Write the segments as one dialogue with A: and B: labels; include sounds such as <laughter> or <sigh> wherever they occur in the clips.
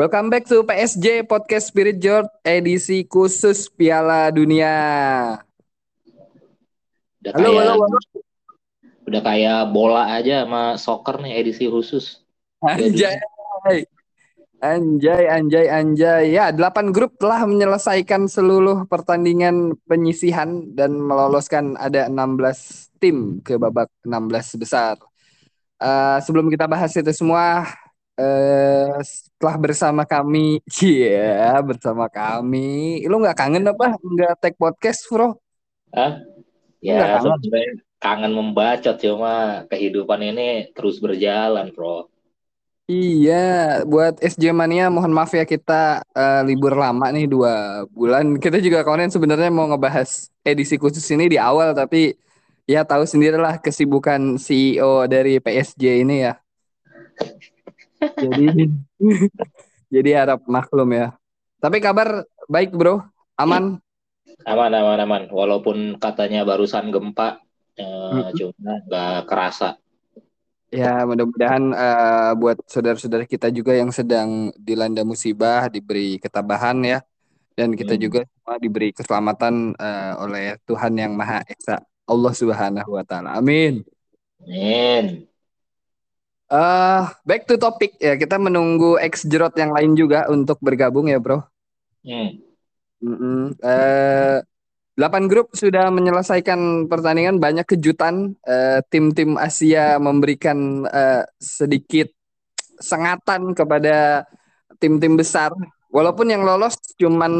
A: Welcome back to PSJ Podcast Spirit George edisi khusus Piala Dunia.
B: Udah
A: Halo,
B: kayak
A: halo, halo.
B: udah kayak bola aja sama soccer nih edisi khusus.
A: Anjay. Anjay, anjay, anjay. Ya, delapan grup telah menyelesaikan seluruh pertandingan penyisihan dan meloloskan ada 16 tim ke babak 16 besar. Eh, sebelum kita bahas itu semua, eh setelah bersama kami, <laughs> iya bersama kami. Lu nggak kangen apa? Nggak tag podcast, bro?
B: Hah?
A: Nggak
B: Ya
A: kangen.
B: kangen membacot cuma kehidupan ini terus berjalan, Bro.
A: Iya, buat SJ Mania mohon maaf ya kita eh, libur lama nih dua bulan. Kita juga kemarin sebenarnya mau ngebahas edisi khusus ini di awal, tapi ya tahu sendirilah kesibukan CEO dari PSG ini ya. Jadi <laughs> jadi harap maklum ya. Tapi kabar baik bro, aman.
B: Aman, aman, aman. Walaupun katanya barusan gempa, eh, cuma nggak kerasa.
A: Ya mudah-mudahan eh, buat saudara-saudara kita juga yang sedang dilanda musibah diberi ketabahan ya. Dan kita
B: Hmm.
A: juga semua diberi keselamatan eh, oleh Tuhan yang Maha Esa, Allah Subhanahu wa taala. Amin.
B: Amin.
A: Eh, back to topic ya, kita menunggu ex Jerot yang lain juga untuk bergabung ya, Bro.
B: Hmm.
A: Mm-mm. Eh, 8 grup sudah menyelesaikan pertandingan, banyak kejutan. Eh, tim-tim Asia memberikan eh, sedikit sengatan kepada tim-tim besar. Walaupun yang lolos cuman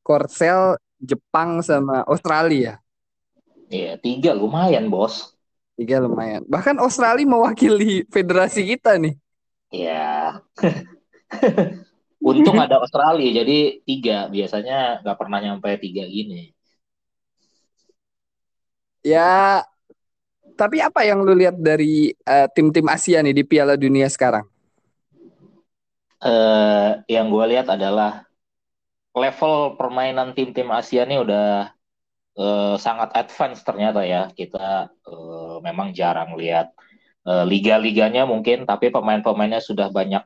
A: Korsel, Jepang sama Australia.
B: Iya, tiga lumayan, Bos.
A: Tiga lumayan. Bahkan Australia mewakili federasi kita nih.
B: Ya. <laughs> Untung ada Australia, jadi tiga. Biasanya nggak pernah nyampe tiga gini.
A: Ya, tapi apa yang lu lihat dari eh, tim-tim Asia nih di Piala Dunia sekarang?
B: eh yang gue lihat adalah level permainan tim-tim Asia nih udah eh, sangat advance ternyata ya. Kita eh, memang jarang lihat eh, liga-liganya mungkin, tapi pemain-pemainnya sudah banyak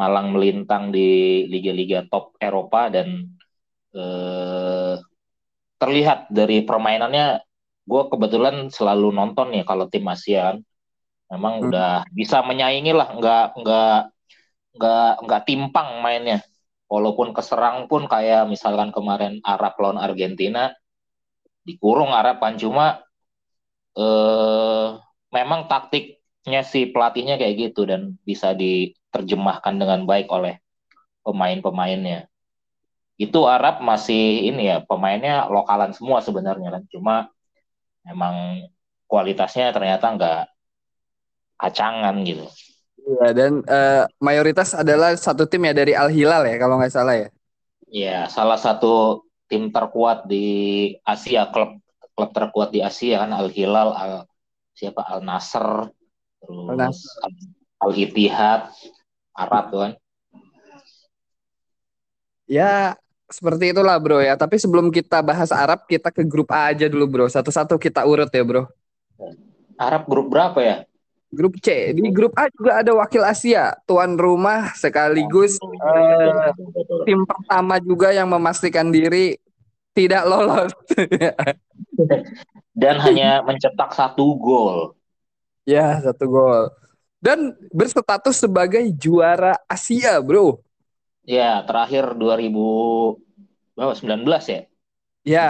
B: malang melintang di liga-liga top Eropa dan eh, terlihat dari permainannya. Gue kebetulan selalu nonton nih kalau tim Asia kan. Memang
A: Hmm.
B: udah bisa menyaingi lah, nggak nggak nggak nggak timpang mainnya. Walaupun keserang pun kayak misalkan kemarin Arab lawan Argentina dikurung Arab kan cuma eh, memang taktiknya si pelatihnya kayak gitu dan bisa diterjemahkan dengan baik oleh pemain-pemainnya. Itu Arab masih ini ya pemainnya lokalan semua sebenarnya kan cuma memang kualitasnya ternyata nggak kacangan gitu.
A: Iya, dan eh, mayoritas adalah satu tim ya dari Al Hilal ya kalau nggak salah ya.
B: Ya, salah satu tim terkuat di Asia, klub klub terkuat di Asia kan Al Hilal, Al siapa Al Nasr, terus
A: Al-Nassr.
B: Al Ittihad, Arab tuh kan.
A: Ya, seperti itulah bro ya. Tapi sebelum kita bahas Arab, kita ke grup A aja dulu bro. Satu-satu kita urut ya bro.
B: Arab grup berapa ya?
A: Grup C. Di grup A juga ada wakil Asia. Tuan rumah sekaligus eh, tim pertama juga yang memastikan diri tidak lolos. <laughs>
B: Dan hanya mencetak satu gol.
A: Ya, satu gol. Dan berstatus sebagai juara Asia, bro.
B: Ya, terakhir 2019 ya.
A: Ya,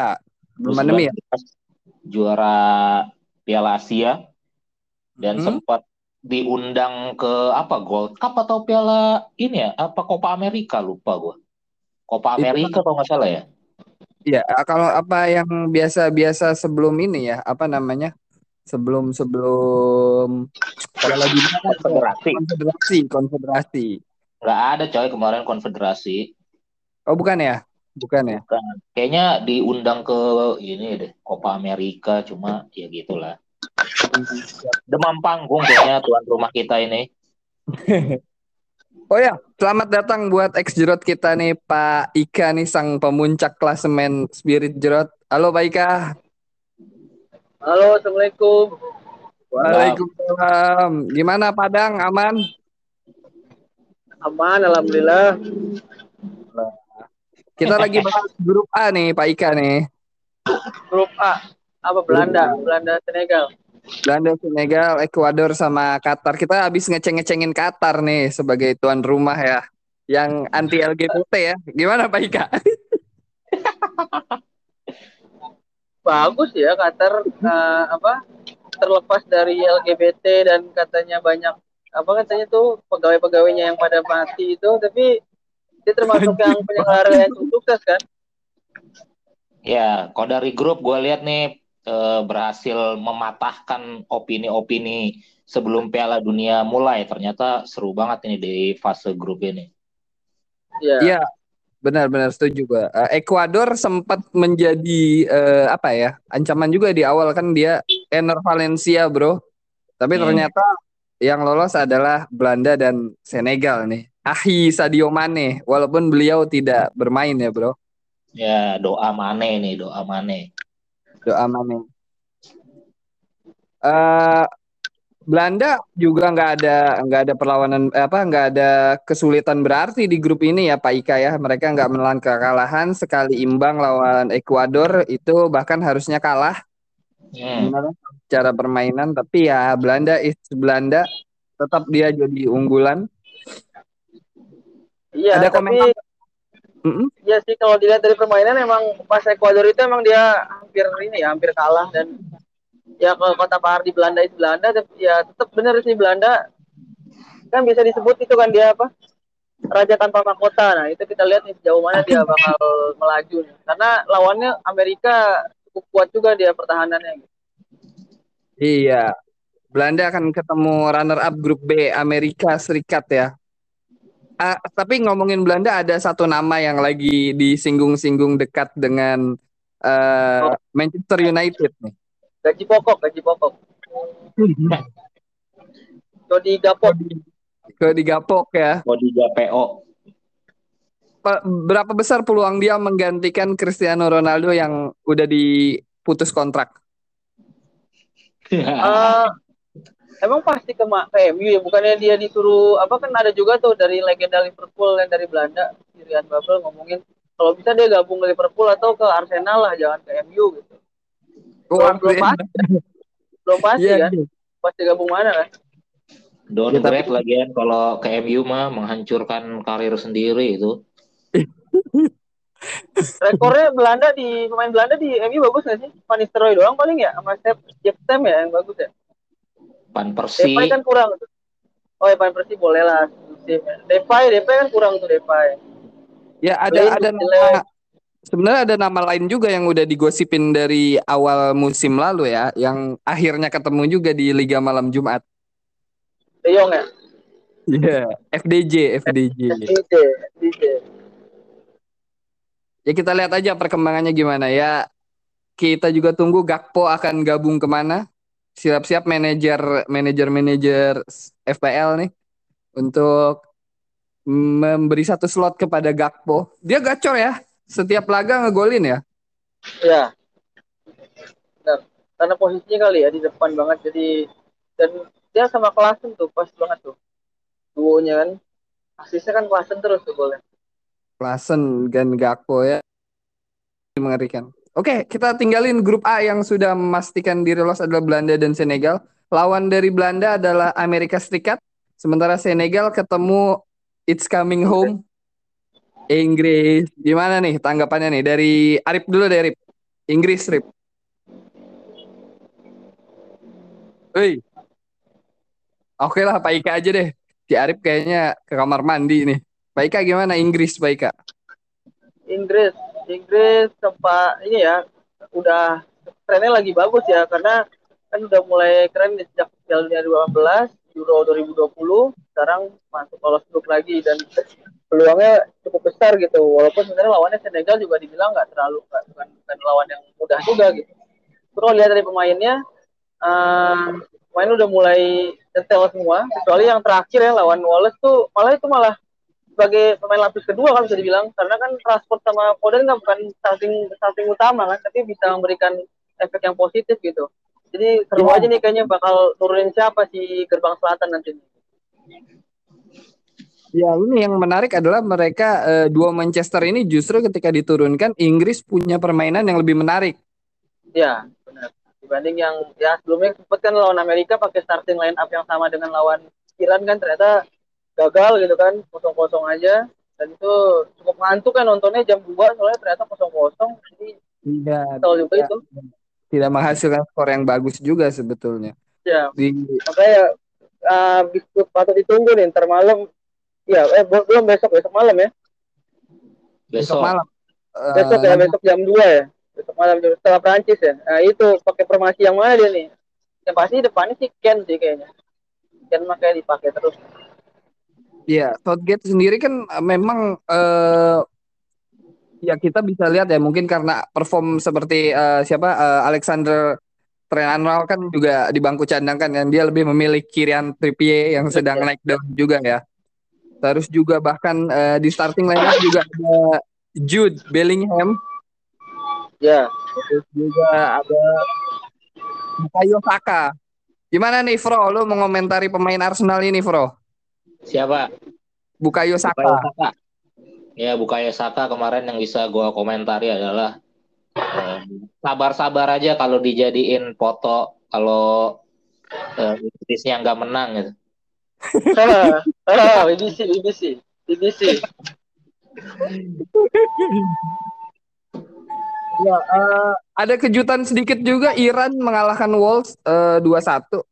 A: belum pandemi ya.
B: 2019 juara Piala Asia dan
A: Hmm.
B: sempat diundang ke apa Gold Cup atau Piala ini ya apa Copa America lupa gua Copa America kalau nggak salah ya
A: Ya, kalau apa yang biasa-biasa sebelum ini ya, apa namanya? Sebelum sebelum Dunia kan
B: Konfederasi
A: konfederasi, konfederasi.
B: nggak ada coy kemarin Konfederasi
A: Oh, bukan ya? Bukan ya?
B: Bukan. kayaknya diundang ke ini deh Copa America cuma ya gitulah <laughs> demam panggung kayaknya tuan rumah kita ini <laughs>
A: Oh ya, selamat datang buat ex Jerot kita nih Pak Ika nih sang pemuncak klasemen Spirit Jerot. Halo Pak Ika.
C: Halo, Assalamualaikum.
A: Waalaikumsalam. Gimana Padang? Aman?
C: Aman, alhamdulillah.
A: Kita lagi bahas grup A nih, Pak Ika nih.
C: Grup A. Apa Belanda? Belanda Senegal.
A: Belanda, Senegal, Ekuador sama Qatar. Kita habis ngeceng-ngecengin Qatar nih sebagai tuan rumah ya. Yang anti LGBT ya. Gimana Pak Ika? <laughs>
C: Bagus ya Qatar uh, apa terlepas dari LGBT dan katanya banyak apa katanya tuh pegawai-pegawainya yang pada mati itu tapi dia termasuk yang penyelenggara yang sukses kan
B: ya kalau dari grup gue lihat nih eh, berhasil mematahkan opini-opini sebelum Piala Dunia mulai ternyata seru banget ini di fase grup ini
A: Iya. Ya, benar-benar setuju gue. Uh, Ekuador sempat menjadi uh, apa ya ancaman juga di awal kan dia Ener Valencia bro. Tapi hmm. ternyata yang lolos adalah Belanda dan Senegal nih. Ahi Sadio Mane, walaupun beliau tidak bermain ya bro.
B: Ya doa Mane nih, doa Mane.
A: Doa Mane. Uh, Belanda juga nggak ada nggak ada perlawanan eh, apa nggak ada kesulitan berarti di grup ini ya Pak Ika ya. Mereka nggak menelan kekalahan sekali imbang lawan Ekuador itu bahkan harusnya kalah. Hmm. cara permainan? Tapi ya Belanda is Belanda. Tetap dia jadi unggulan.
C: Iya ada tapi komentar mm -hmm. ya sih kalau dilihat dari permainan emang pas Ekuador itu emang dia hampir ini ya hampir kalah dan ya kalau kota Pahar di Belanda itu Belanda ya tetap benar sih Belanda. Kan bisa disebut itu kan dia apa? Raja tanpa mahkota. Nah itu kita lihat nih sejauh mana dia bakal melaju nih. karena lawannya Amerika cukup kuat juga dia pertahanannya.
A: Iya. Belanda akan ketemu runner up grup B Amerika Serikat ya uh, tapi ngomongin Belanda ada satu nama yang lagi disinggung-singgung dekat dengan uh, Manchester United nih.
C: Gaji pokok gaji pokok. Kodi Gapok.
A: Kodi Gapok ya.
B: Kodi Gapok.
A: Berapa besar peluang dia menggantikan Cristiano Ronaldo yang udah diputus kontrak?
C: Uh, emang pasti ke, ke MU ya bukannya dia disuruh apa kan ada juga tuh dari legenda Liverpool yang dari Belanda Sirian Babel ngomongin kalau bisa dia gabung ke Liverpool atau ke Arsenal lah jangan ke MU gitu belum, belum pasti. belum pasti yeah, kan. Yeah. Pasti gabung mana kan.
B: Downgrade ya, lagi kan kalau ke MU mah menghancurkan karir sendiri itu. <laughs>
C: Rekornya Belanda di pemain Belanda di MU bagus gak sih? Van Nistelrooy doang paling ya sama Step Jeff Stem ya yang bagus ya.
B: Van Persie.
C: Depay kan kurang tuh. Oh ya Van Persie boleh lah. Depay, Depay kan kurang tuh Depay.
A: Ya ada Lain ada nama Sebenarnya ada nama lain juga yang udah digosipin dari awal musim lalu ya, yang akhirnya ketemu juga di Liga Malam Jumat.
C: De Jong ya?
A: Iya, yeah, FDJ, FDJ. FDJ, FDJ. Ya kita lihat aja perkembangannya gimana ya. Kita juga tunggu Gakpo akan gabung ke mana. Siap-siap manajer manajer manajer FPL nih untuk memberi satu slot kepada Gakpo. Dia gacor ya setiap laga ngegolin ya?
C: Iya. Benar. Karena posisinya kali ya di depan banget jadi dan dia sama Klasen tuh pas banget tuh. Duonya kan. Asisnya kan Klasen terus tuh golnya.
A: Klasen dan Gakpo ya. Mengerikan. Oke, kita tinggalin grup A yang sudah memastikan diri lolos adalah Belanda dan Senegal. Lawan dari Belanda adalah Amerika Serikat. Sementara Senegal ketemu It's Coming Home Inggris. Gimana nih tanggapannya nih dari Arif dulu dari Arif. Inggris. Hei. Oke lah Pak Ika aja deh. Si Arif kayaknya ke kamar mandi nih. Pak Ika gimana Inggris Pak Ika?
C: Inggris, Inggris sempat ini ya udah trennya lagi bagus ya karena kan udah mulai keren sejak Piala Dunia 2018, Euro 2020, sekarang masuk lolos grup lagi dan peluangnya cukup besar gitu. Walaupun sebenarnya lawannya Senegal juga dibilang nggak terlalu gak, bukan, bukan lawan yang mudah juga gitu. Terus lihat dari pemainnya uh, pemain udah mulai detail semua kecuali yang terakhir ya lawan Wallace tuh malah itu malah sebagai pemain lapis kedua kan bisa dibilang karena kan transport sama Foden kan bukan starting starting utama kan tapi bisa memberikan efek yang positif gitu jadi seru ya. aja nih kayaknya bakal turunin siapa si gerbang selatan nanti
A: Ya, ini yang menarik adalah mereka uh, dua Manchester ini justru ketika diturunkan Inggris punya permainan yang lebih menarik.
C: Ya, benar. Dibanding yang ya sebelumnya sempat kan lawan Amerika pakai starting line up yang sama dengan lawan Iran kan ternyata gagal gitu kan, kosong-kosong aja. Dan itu cukup ngantuk kan nontonnya jam 2 soalnya ternyata kosong-kosong. Jadi
A: tidak tahu juga tidak, itu. Tidak menghasilkan skor yang bagus juga sebetulnya.
C: Ya Di... makanya uh, patut ditunggu nih ntar malam. Ya eh belum besok besok malam ya?
B: Besok, malam.
C: Uh, besok ya besok jam 2 ya? Besok malam setelah Prancis ya? Nah itu pakai formasi yang mana dia nih? Yang pasti depannya sih Ken sih kayaknya. Ken makanya dipakai terus
A: Iya, Southgate sendiri kan eh, memang uh, ya kita bisa lihat ya mungkin karena perform seperti uh, siapa uh, Alexander Trenanral kan juga di bangku cadangan kan dia lebih memilih Kirian Trippier yang sedang naik daun juga ya. Terus juga bahkan uh, di starting lineup juga ada Jude Bellingham.
C: Ya.
A: Terus juga ada Bukayo Saka. Gimana nih Fro, lu mengomentari pemain Arsenal ini Fro?
B: Siapa?
A: Bukayo Saka. Bukayo Saka.
B: Ya, Bukayo Saka kemarin yang bisa gua komentari adalah sabar-sabar aja kalau dijadiin foto kalau uh, nggak menang gitu
C: ah, ah, BBC, BBC, BBC.
A: ya, uh, ada kejutan sedikit juga Iran mengalahkan Wolves uh, 2-1.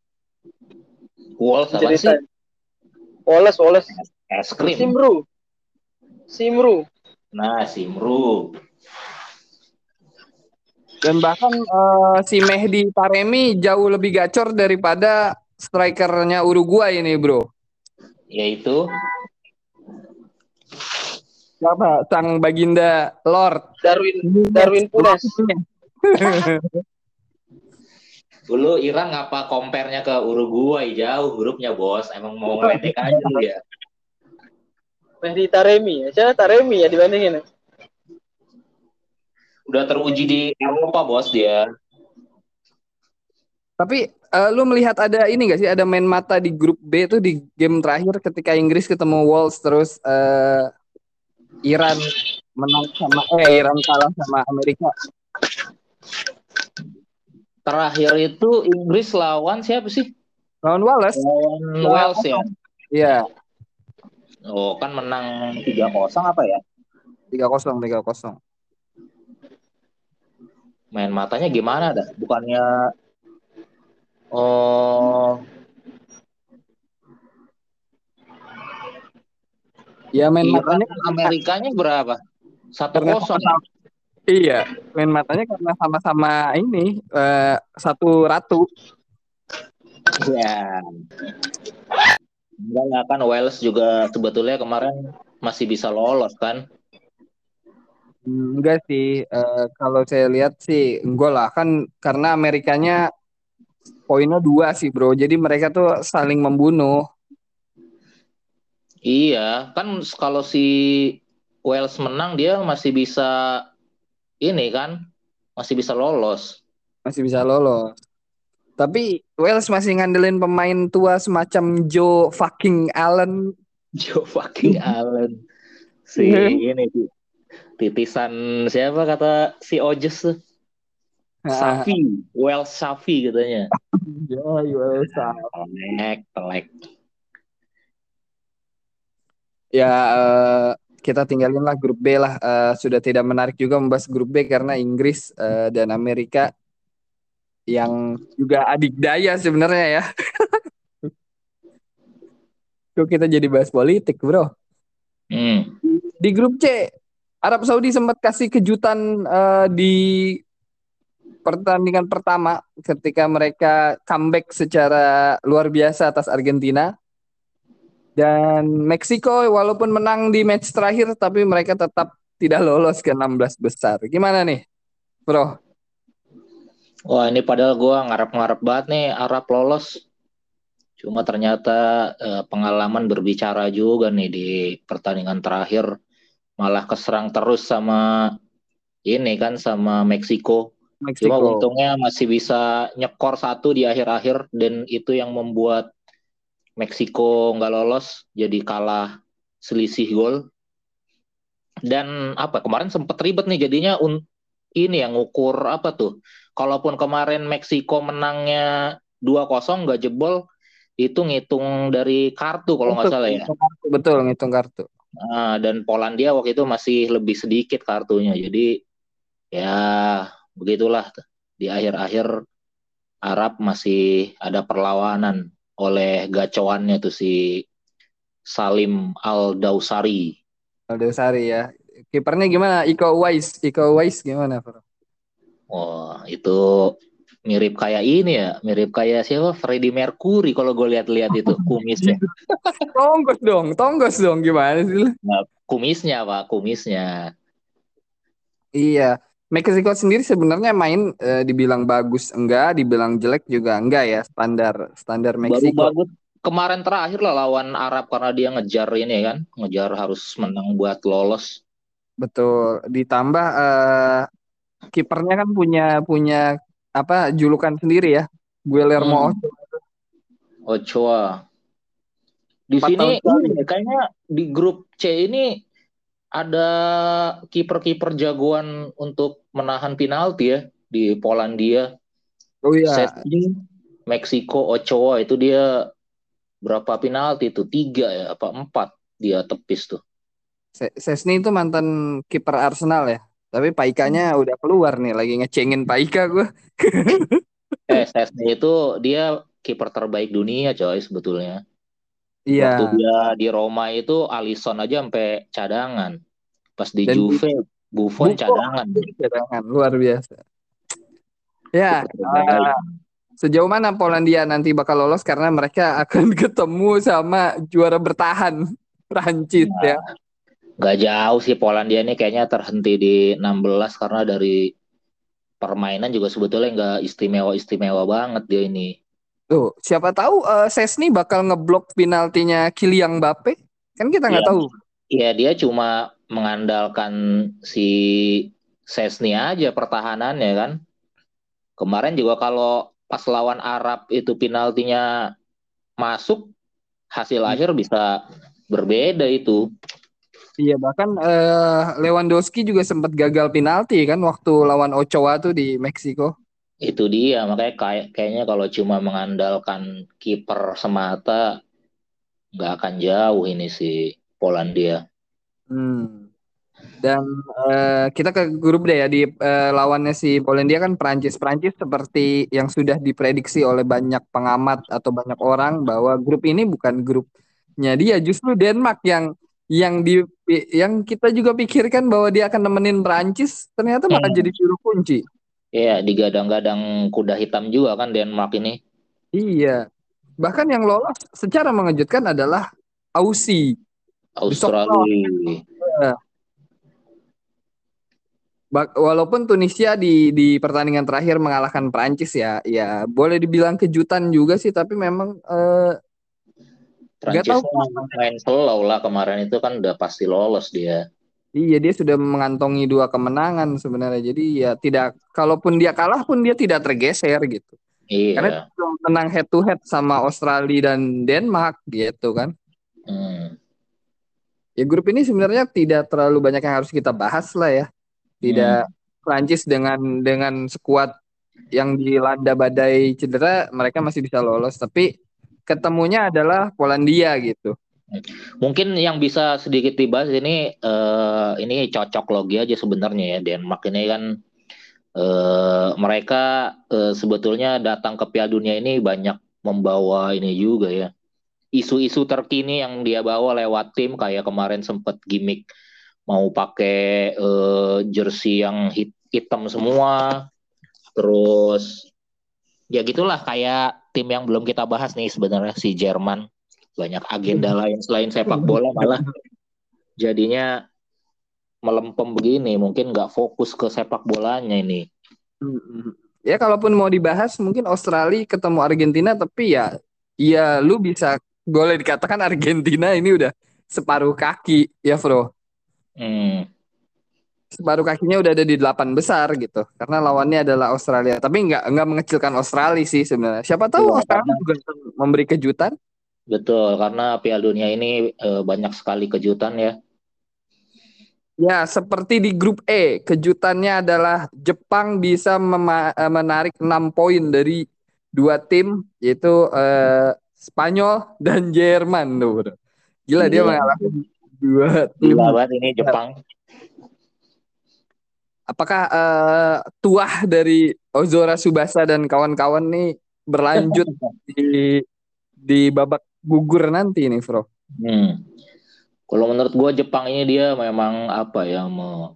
B: Wolves apa sih?
C: Wolves, Wolves.
B: Es krim.
C: Simru. Simru.
B: Nah, Simru.
A: Dan bahkan uh, si Mehdi Taremi jauh lebih gacor daripada strikernya Uruguay ini, Bro.
B: Yaitu
A: siapa? Sang Baginda Lord
C: Darwin Darwin Punas. <laughs>
B: Dulu Iran ngapa compare-nya ke Uruguay? Jauh grupnya bos. Emang mau ngeledek aja ya.
C: Mehdi Taremi. Ya siapa Taremi ya dibandingin.
B: Udah teruji di Eropa bos dia.
A: Tapi uh, lu melihat ada ini gak sih? Ada main mata di grup B itu di game terakhir ketika Inggris ketemu Wales terus uh, Iran menang sama eh Iran kalah sama Amerika.
B: Terakhir itu Inggris lawan siapa sih?
A: Lawan Wales.
B: Lawan Wales ya.
A: Iya.
B: Oh, kan menang 3-0 apa ya?
A: 3-0, 3-0
B: main matanya gimana dah? Bukannya oh
A: Ya main iya, matanya
B: Amerikanya berapa? Satu kosong.
A: Iya, main matanya karena sama-sama ini uh, satu ratu.
B: Ya. Enggak kan Wales juga sebetulnya kemarin masih bisa lolos kan?
A: Enggak sih, uh, kalau saya lihat sih enggak lah kan karena Amerikanya poinnya dua sih bro, jadi mereka tuh saling membunuh.
B: Iya, kan kalau si Wales menang dia masih bisa ini kan, masih bisa lolos.
A: Masih bisa lolos. Tapi Wales masih ngandelin pemain tua semacam Joe fucking Allen. <laughs>
B: Joe fucking Allen. Si ini sih titisan siapa kata si Ojes tuh Safi, Well Safi katanya. <laughs>
A: ya, Well Safi.
B: Telek, telek.
A: Ya, uh, kita tinggalin lah grup B lah. Uh, sudah tidak menarik juga membahas grup B karena Inggris uh, dan Amerika yang juga adik daya sebenarnya ya. <laughs> Kok kita jadi bahas politik, bro?
B: Hmm.
A: Di grup C Arab Saudi sempat kasih kejutan uh, di pertandingan pertama ketika mereka comeback secara luar biasa atas Argentina. Dan Meksiko walaupun menang di match terakhir tapi mereka tetap tidak lolos ke 16 besar. Gimana nih, Bro?
B: Wah, ini padahal gue ngarep-ngarep banget nih Arab lolos. Cuma ternyata eh, pengalaman berbicara juga nih di pertandingan terakhir malah keserang terus sama ini kan sama Meksiko. Meksiko. Cuma untungnya masih bisa nyekor satu di akhir-akhir dan itu yang membuat Meksiko nggak lolos jadi kalah selisih gol. Dan apa kemarin sempat ribet nih jadinya un, ini yang ngukur apa tuh? Kalaupun kemarin Meksiko menangnya 2-0 nggak jebol, itu ngitung dari kartu kalau nggak salah ya.
A: Betul, ngitung kartu.
B: Nah, dan Polandia waktu itu masih lebih sedikit kartunya. Jadi ya begitulah di akhir-akhir Arab masih ada perlawanan oleh gacoannya tuh si Salim Al Dausari.
A: Al Dausari ya. Kipernya gimana? Iko Uwais, Iko Uwais gimana, Bro?
B: Oh, itu mirip kayak ini ya, mirip kayak siapa? Freddie Mercury kalau gue lihat-lihat itu <laughs> kumisnya.
A: tonggos dong, tonggos dong gimana sih?
B: Nah, kumisnya pak, kumisnya.
A: Iya, Meksiko sendiri sebenarnya main e, dibilang bagus enggak, dibilang jelek juga enggak ya standar standar Meksiko.
B: Baru bagus kemarin terakhir lah lawan Arab karena dia ngejar ini kan, ngejar harus menang buat lolos.
A: Betul. Ditambah uh, kipernya kan punya punya apa julukan sendiri ya. Guillermo hmm.
B: Ochoa. Di Empat sini ini, kayaknya di grup C ini ada kiper-kiper jagoan untuk menahan penalti ya di Polandia.
A: Oh iya.
B: Setting, Meksiko, Ochoa itu dia berapa penalti itu tiga ya apa empat dia tepis tuh.
A: Sesni itu mantan kiper Arsenal ya. Tapi Paikanya hmm. udah keluar nih lagi ngecengin Paika gue. <laughs>
B: eh Sesni itu dia kiper terbaik dunia coy sebetulnya.
A: Iya.
B: Waktu dia di Roma itu Alisson aja sampai cadangan. Pas di Dan Juve Buffon, Buffon cadangan.
A: Cadangan luar biasa. Ya, uh, sejauh mana Polandia nanti bakal lolos karena mereka <laughs> akan ketemu sama juara bertahan <laughs> Prancis nah, ya
B: nggak jauh sih Polandia ini kayaknya terhenti di 16 karena dari permainan juga sebetulnya nggak istimewa-istimewa banget dia ini.
A: Tuh, siapa tahu uh, Sesni bakal ngeblok penaltinya Kylian Mbappe? Kan kita nggak ya, tahu.
B: Iya, dia cuma mengandalkan si Sesni aja pertahanannya kan. Kemarin juga kalau pas lawan Arab itu penaltinya masuk, hasil hmm. akhir bisa berbeda itu.
A: Iya bahkan uh, Lewandowski juga sempat gagal penalti kan waktu lawan Ochoa tuh di Meksiko.
B: Itu dia makanya kayak kayaknya kalau cuma mengandalkan kiper semata nggak akan jauh ini si Polandia.
A: Hmm. Dan uh, kita ke grup deh ya di uh, lawannya si Polandia kan Prancis. Prancis seperti yang sudah diprediksi oleh banyak pengamat atau banyak orang bahwa grup ini bukan grupnya dia, justru Denmark yang yang di yang kita juga pikirkan bahwa dia akan nemenin Prancis ternyata malah hmm. jadi juru kunci.
B: Iya, digadang-gadang kuda hitam juga kan Denmark ini.
A: Iya. Bahkan yang lolos secara mengejutkan adalah Aussie.
B: Australia.
A: Walaupun Tunisia di di pertandingan terakhir mengalahkan Prancis ya, ya boleh dibilang kejutan juga sih, tapi memang eh,
B: Prancis main slow lah kemarin itu kan udah pasti lolos dia.
A: Iya dia sudah mengantongi dua kemenangan sebenarnya. Jadi ya tidak kalaupun dia kalah pun dia tidak tergeser gitu.
B: Iya.
A: Karena menang head to head sama Australia dan Denmark gitu kan.
B: Hmm.
A: Ya grup ini sebenarnya tidak terlalu banyak yang harus kita bahas lah ya. Tidak hmm. Prancis dengan dengan sekuat yang dilanda badai cedera mereka masih bisa lolos tapi ketemunya adalah Polandia gitu.
B: Mungkin yang bisa sedikit dibahas ini uh, ini cocok logi aja sebenarnya ya Denmark ini kan uh, mereka uh, sebetulnya datang ke Piala Dunia ini banyak membawa ini juga ya. Isu-isu terkini yang dia bawa lewat tim kayak kemarin sempat gimmick mau pakai uh, jersey yang hit, hitam semua. Terus ya gitulah kayak tim yang belum kita bahas nih sebenarnya si Jerman banyak agenda hmm. lain selain sepak bola malah jadinya melempem begini. Mungkin nggak fokus ke sepak bolanya ini.
A: Hmm. ya kalaupun mau dibahas mungkin Australia ketemu Argentina tapi ya ya lu bisa boleh dikatakan Argentina ini udah separuh kaki ya bro.
B: Hmm.
A: Separuh kakinya udah ada di delapan besar gitu. Karena lawannya adalah Australia. Tapi nggak nggak mengecilkan Australia sih sebenarnya. Siapa tahu ya, Australia juga memberi kejutan
B: Betul, karena Piala Dunia ini uh, banyak sekali kejutan ya.
A: Ya, seperti di grup E, kejutannya adalah Jepang bisa eh, menarik 6 poin dari dua tim yaitu uh, Spanyol dan Jerman tuh. Bro. Gila dia mengalahkan dua
B: tim. Gila banget ini Jepang.
A: Apakah uh, tuah dari Ozora Subasa dan kawan-kawan nih berlanjut <laughs> di di babak gugur nanti nih, Bro?
B: Hmm. Kalau menurut gue Jepang ini dia memang apa ya me,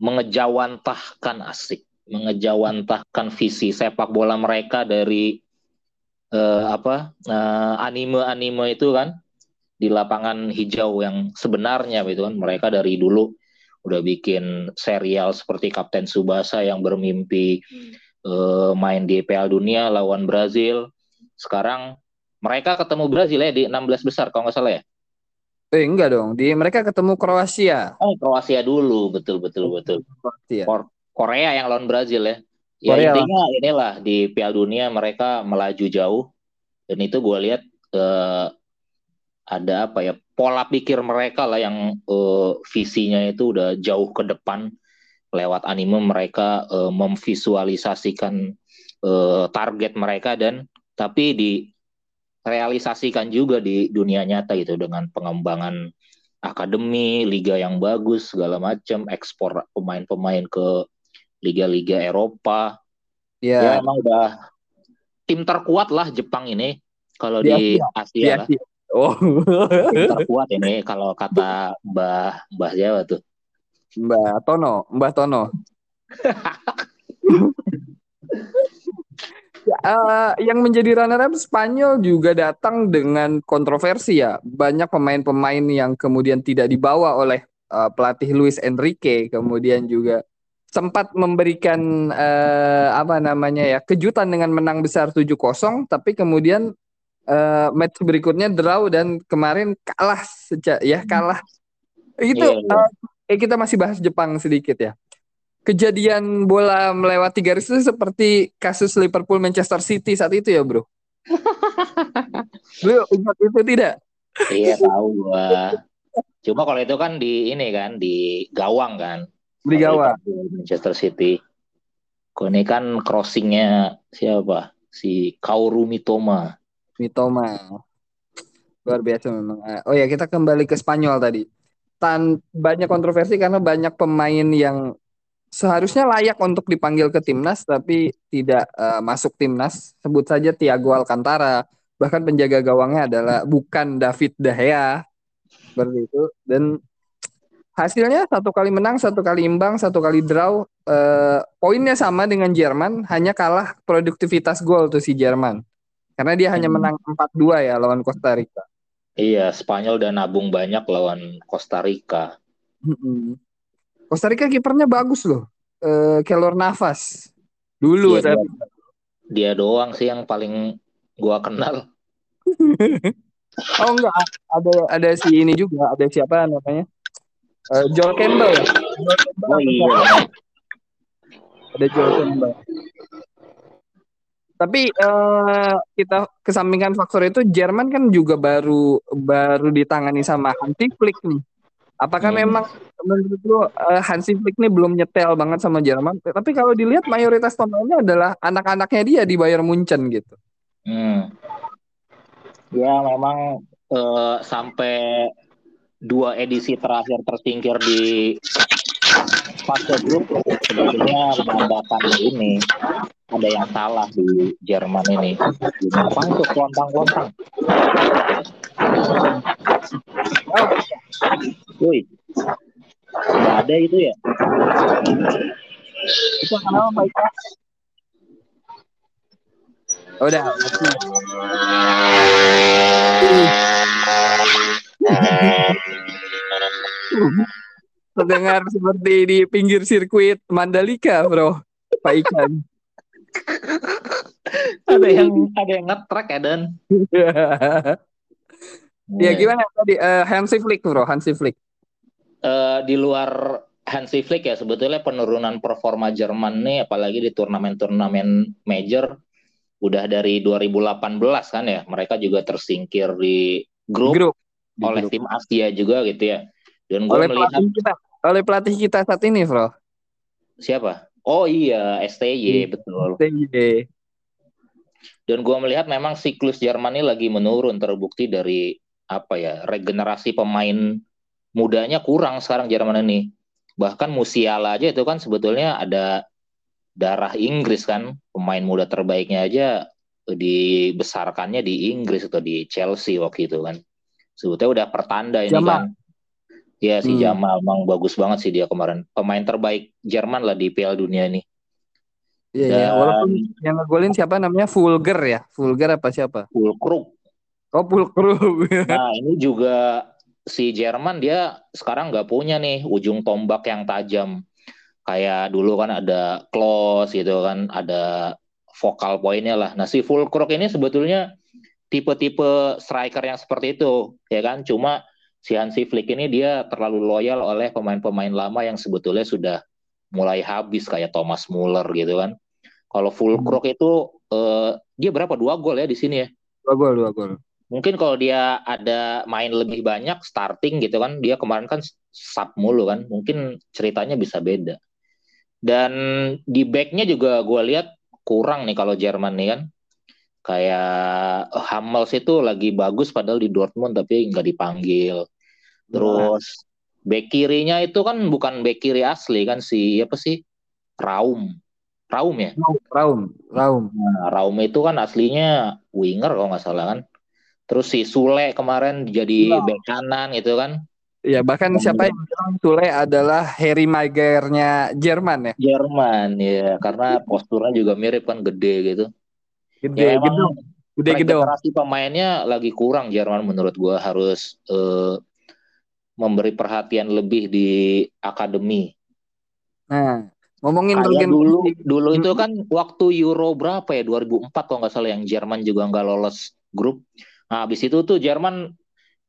B: mengejawantahkan asik, mengejawantahkan visi sepak bola mereka dari uh, apa uh, anime-anime itu kan di lapangan hijau yang sebenarnya gitu kan mereka dari dulu udah bikin serial seperti Kapten Subasa yang bermimpi uh, main di Piala Dunia lawan Brazil. Sekarang mereka ketemu Brazil ya di 16 besar kalau nggak salah ya.
A: Eh enggak dong, di mereka ketemu Kroasia.
B: Oh, Kroasia dulu, betul betul betul. Kroasia. Korea yang lawan Brazil ya. Ya Korea intinya lah. inilah di Piala Dunia mereka melaju jauh dan itu gue lihat uh, ada apa ya pola pikir mereka lah yang uh, visinya itu udah jauh ke depan lewat anime mereka uh, memvisualisasikan uh, target mereka dan tapi di realisasikan juga di dunia nyata gitu dengan pengembangan akademi, liga yang bagus segala macam, ekspor pemain-pemain ke liga-liga Eropa. Yeah. Ya emang udah tim terkuat lah Jepang ini kalau di, di Asia, Asia lah. Oh. tim terkuat ini kalau kata Mbah Mbah Jawa tuh.
A: Mbah Tono, Mbah Tono. <laughs> uh, yang menjadi runner up Spanyol juga datang dengan kontroversi ya. Banyak pemain-pemain yang kemudian tidak dibawa oleh uh, pelatih Luis Enrique, kemudian juga sempat memberikan uh, apa namanya ya kejutan dengan menang besar 7-0 tapi kemudian uh, match berikutnya draw dan kemarin kalah sejak ya kalah. Itu yeah, yeah. Uh, kita masih bahas Jepang sedikit ya kejadian bola melewati garis itu seperti kasus Liverpool Manchester City saat itu ya, Bro. <laughs> Lu ingat itu tidak?
B: Iya, tahu gua. Cuma kalau itu kan di ini kan di gawang kan.
A: Di gawang.
B: Manchester City. Kau ini kan crossingnya siapa? Si Kauru Mitoma.
A: Mitoma. Luar biasa memang. Oh ya kita kembali ke Spanyol tadi. Tan banyak kontroversi karena banyak pemain yang seharusnya layak untuk dipanggil ke timnas tapi tidak uh, masuk timnas. Sebut saja Thiago Alcantara. Bahkan penjaga gawangnya adalah bukan David De Gea. Seperti itu. Dan hasilnya satu kali menang, satu kali imbang, satu kali draw. Uh, poinnya sama dengan Jerman, hanya kalah produktivitas gol tuh si Jerman. Karena dia hanya hmm. menang 4-2 ya lawan Costa Rica.
B: Iya, Spanyol dan nabung banyak lawan Costa Rica.
A: Hmm. Costa Rica kipernya bagus loh. Uh, Kelor Navas. Dulu
B: dia, tapi. Dia doang sih yang paling gua kenal.
A: oh enggak, ada ada si ini juga, ada siapa namanya? Uh, Joel Campbell. Joel Campbell oh iya. Ada Joel Campbell. Tapi uh, kita kesampingkan faktor itu Jerman kan juga baru baru ditangani sama Hansi Flick nih. Apakah hmm. memang menurut lu uh, Hansi Flick ini belum nyetel banget sama Jerman? Tapi kalau dilihat mayoritas pemainnya adalah anak-anaknya dia di Bayern Munchen gitu.
B: Hmm. Ya memang uh, sampai dua edisi terakhir tersingkir di fase grup sebetulnya menandakan ini ada yang salah di Jerman ini. Apa itu lontang-lontang? Oh, Woi, nggak ada itu ya?
A: Itu kenapa Pak Ika? Oh, udah. <laughs> Terdengar seperti di pinggir sirkuit Mandalika, bro. Pak Ikan.
B: ada yang ada yang ngetrek ya Dan.
A: Ya gimana tadi uh, Hansi Flick bro, Hansi Flick.
B: Uh, di luar Hansi Flick ya sebetulnya penurunan performa Jerman nih apalagi di turnamen-turnamen major udah dari 2018 kan ya mereka juga tersingkir di grup,
A: Grup. Di
B: oleh
A: grup.
B: tim Asia juga gitu ya. Dan gue
A: oleh
B: melihat
A: pelatih kita, oleh pelatih kita saat ini, Bro.
B: siapa? Oh iya, STY
A: Hmm.
B: betul.
A: TY.
B: Dan gue melihat memang siklus Jerman ini lagi menurun terbukti dari apa ya regenerasi pemain mudanya kurang sekarang Jerman ini. Bahkan Musiala aja itu kan sebetulnya ada darah Inggris kan pemain muda terbaiknya aja dibesarkannya di Inggris atau di Chelsea waktu itu kan. Sebetulnya udah pertanda ini
A: Jamal.
B: kan. Iya si
A: Hmm.
B: Jamal emang bagus banget sih dia kemarin. Pemain terbaik Jerman lah di Piala Dunia ini.
A: Iya, iya.
B: Dan-
A: Walaupun yang ngegolin siapa namanya Fulger ya? Fulger apa siapa?
B: Fulkrug
A: Oh, Fulkrug. <laughs>
B: Nah, ini juga si Jerman dia sekarang nggak punya nih ujung tombak yang tajam. Kayak dulu kan ada Klose gitu kan, ada vokal poinnya lah. Nah, si Fulkrug ini sebetulnya tipe-tipe striker yang seperti itu, ya kan? Cuma si Hansi Flick ini dia terlalu loyal oleh pemain-pemain lama yang sebetulnya sudah mulai habis kayak Thomas Muller gitu kan. Kalau Fulkrug itu eh, dia berapa dua gol ya di sini ya?
A: Dua gol, dua gol.
B: mungkin kalau dia ada main lebih banyak starting gitu kan dia kemarin kan sub mulu kan mungkin ceritanya bisa beda dan di backnya juga gue lihat kurang nih kalau Jerman nih kan kayak Hummels itu lagi bagus padahal di Dortmund tapi nggak dipanggil terus back kirinya itu kan bukan back kiri asli kan si apa sih Raum Raum ya
A: Raum, Raum.
B: Nah, Raum itu kan aslinya winger kalau nggak salah kan. Terus si Sule kemarin jadi
A: Iya.
B: bek kanan gitu kan.
A: Ya, bahkan siapa yang bilang Sule adalah Harry Maguire-nya Jerman ya?
B: Jerman ya, karena posturnya juga mirip kan gede gitu.
A: Gede,
B: Ya.
A: Gede gedung.
B: regenerasi pemainnya lagi kurang Jerman menurut gua harus eh, memberi perhatian lebih di akademi.
A: Nah, ngomongin
B: Kayak dulu dulu itu
A: Hmm.
B: kan waktu Euro berapa ya 2004 kalau nggak salah yang Jerman juga nggak lolos grup. Nah, habis itu tuh Jerman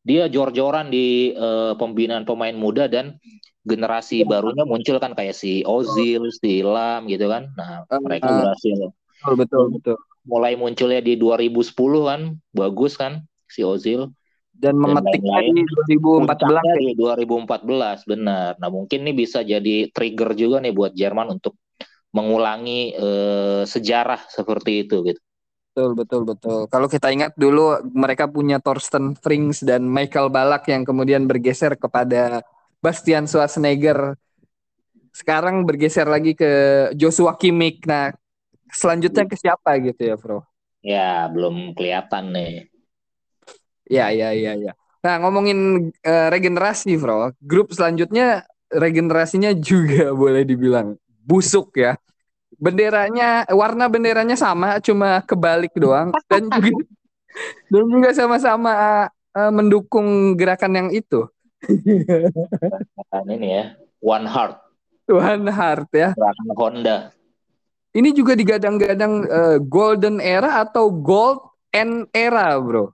B: dia jor-joran di eh, pembinaan pemain muda dan generasi barunya muncul kan kayak si Ozil, si Lam gitu kan. Nah,
A: Eh,
B: mereka
A: eh.
B: berhasil
A: Betul, betul, betul.
B: mulai munculnya di 2010 kan, bagus kan si Ozil.
A: Dan
B: lain-lain.
A: di 2014
B: Puncaknya
A: ya.
B: di 2014 benar. Nah, mungkin ini bisa jadi trigger juga nih buat Jerman untuk mengulangi eh, sejarah seperti itu gitu.
A: Betul, betul, betul. Kalau kita ingat dulu mereka punya Thorsten Frings dan Michael Ballack yang kemudian bergeser kepada Bastian Schwarzenegger. Sekarang bergeser lagi ke Joshua Kimmich. Nah, selanjutnya ke siapa gitu ya, Bro?
B: Ya, belum kelihatan nih.
A: Ya, ya, ya, ya. Nah, ngomongin eh, regenerasi, Bro. Grup selanjutnya regenerasinya juga <laughs> boleh dibilang busuk ya. Benderanya, warna benderanya sama, cuma kebalik doang. <laughs> Dan juga, dan juga sama-sama eh, mendukung gerakan yang itu.
B: Ini ya, One Heart,
A: Tuhan Hart ya.
B: gerakan Honda.
A: Ini juga digadang-gadang eh, golden era atau gold and era, Bro.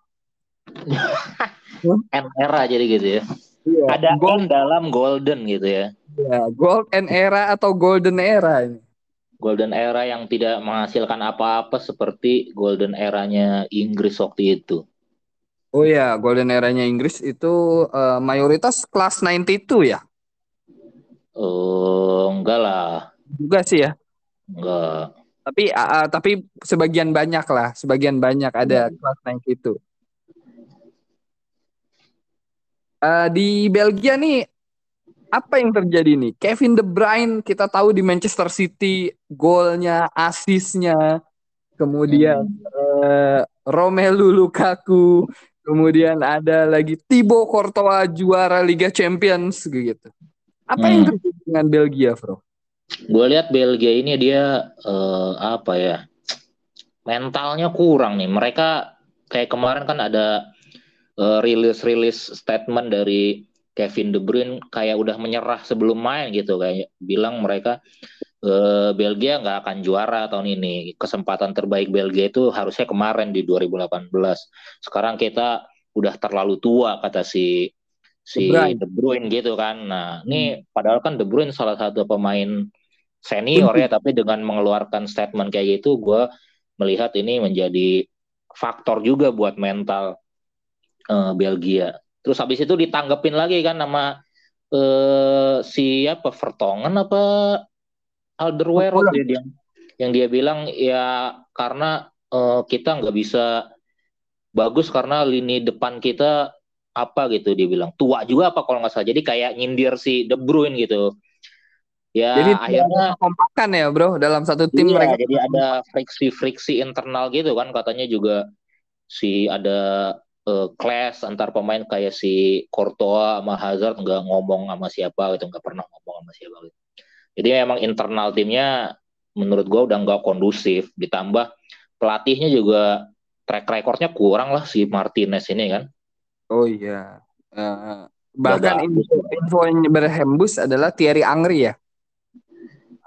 A: <laughs>
B: N era jadi gitu ya.
A: Iya,
B: Ada
A: gold,
B: dalam golden gitu ya.
A: ya, gold and era atau golden era ini.
B: Golden era yang tidak menghasilkan apa-apa seperti golden eranya Inggris waktu itu.
A: Oh ya, golden eranya Inggris itu eh, mayoritas kelas 92 ya.
B: Eh, enggak lah,
A: Juga sih ya.
B: enggak.
A: Tapi ah, tapi sebagian banyak lah, sebagian banyak ada kelas 92. Eh, di Belgia nih apa yang terjadi nih? Kevin De Bruyne kita tahu di Manchester City golnya, asisnya, kemudian eh, Romelu Lukaku, kemudian ada lagi Thibaut Courtois juara Liga Champions gitu. Apa yang
B: Hmm.
A: terjadi dengan Belgia, Bro?
B: Gue lihat Belgia ini dia eh, apa ya? Mentalnya kurang nih. Mereka kayak kemarin kan ada eh, rilis-rilis statement dari Kevin De Bruyne kayak udah menyerah sebelum main gitu kayak bilang mereka eh, Belgia nggak akan juara tahun ini. Kesempatan terbaik Belgia itu harusnya kemarin di 2018. Sekarang kita udah terlalu tua kata si si
A: De Bruyne.
B: De Bruyne gitu kan. Nah, ini padahal kan De Bruyne salah satu pemain senior ya, <laughs> tapi dengan mengeluarkan statement kayak gitu, gue melihat ini menjadi faktor juga buat mental uh, Belgia. Terus habis itu ditanggepin lagi kan nama uh, siapa Vertongen apa Alderweireld dia, dia. Yang dia bilang ya karena uh, kita nggak bisa bagus karena lini depan kita apa gitu dia bilang. Tua juga apa kalau nggak salah. Jadi kayak nyindir si De Bruyne gitu. Ya
A: jadi
B: akhirnya
A: kompakan ya bro dalam satu tim
B: iya,
A: mereka.
B: jadi ada friksi-friksi internal gitu kan. Katanya juga si ada uh, clash antar pemain kayak si Courtois sama Hazard nggak ngomong sama siapa gitu nggak pernah ngomong sama siapa gitu. Jadi memang internal timnya menurut gue udah nggak kondusif. Ditambah pelatihnya juga track recordnya kurang lah si Martinez ini kan.
A: Oh iya. Uh, bahkan info, info yang berhembus adalah Thierry Angri ya.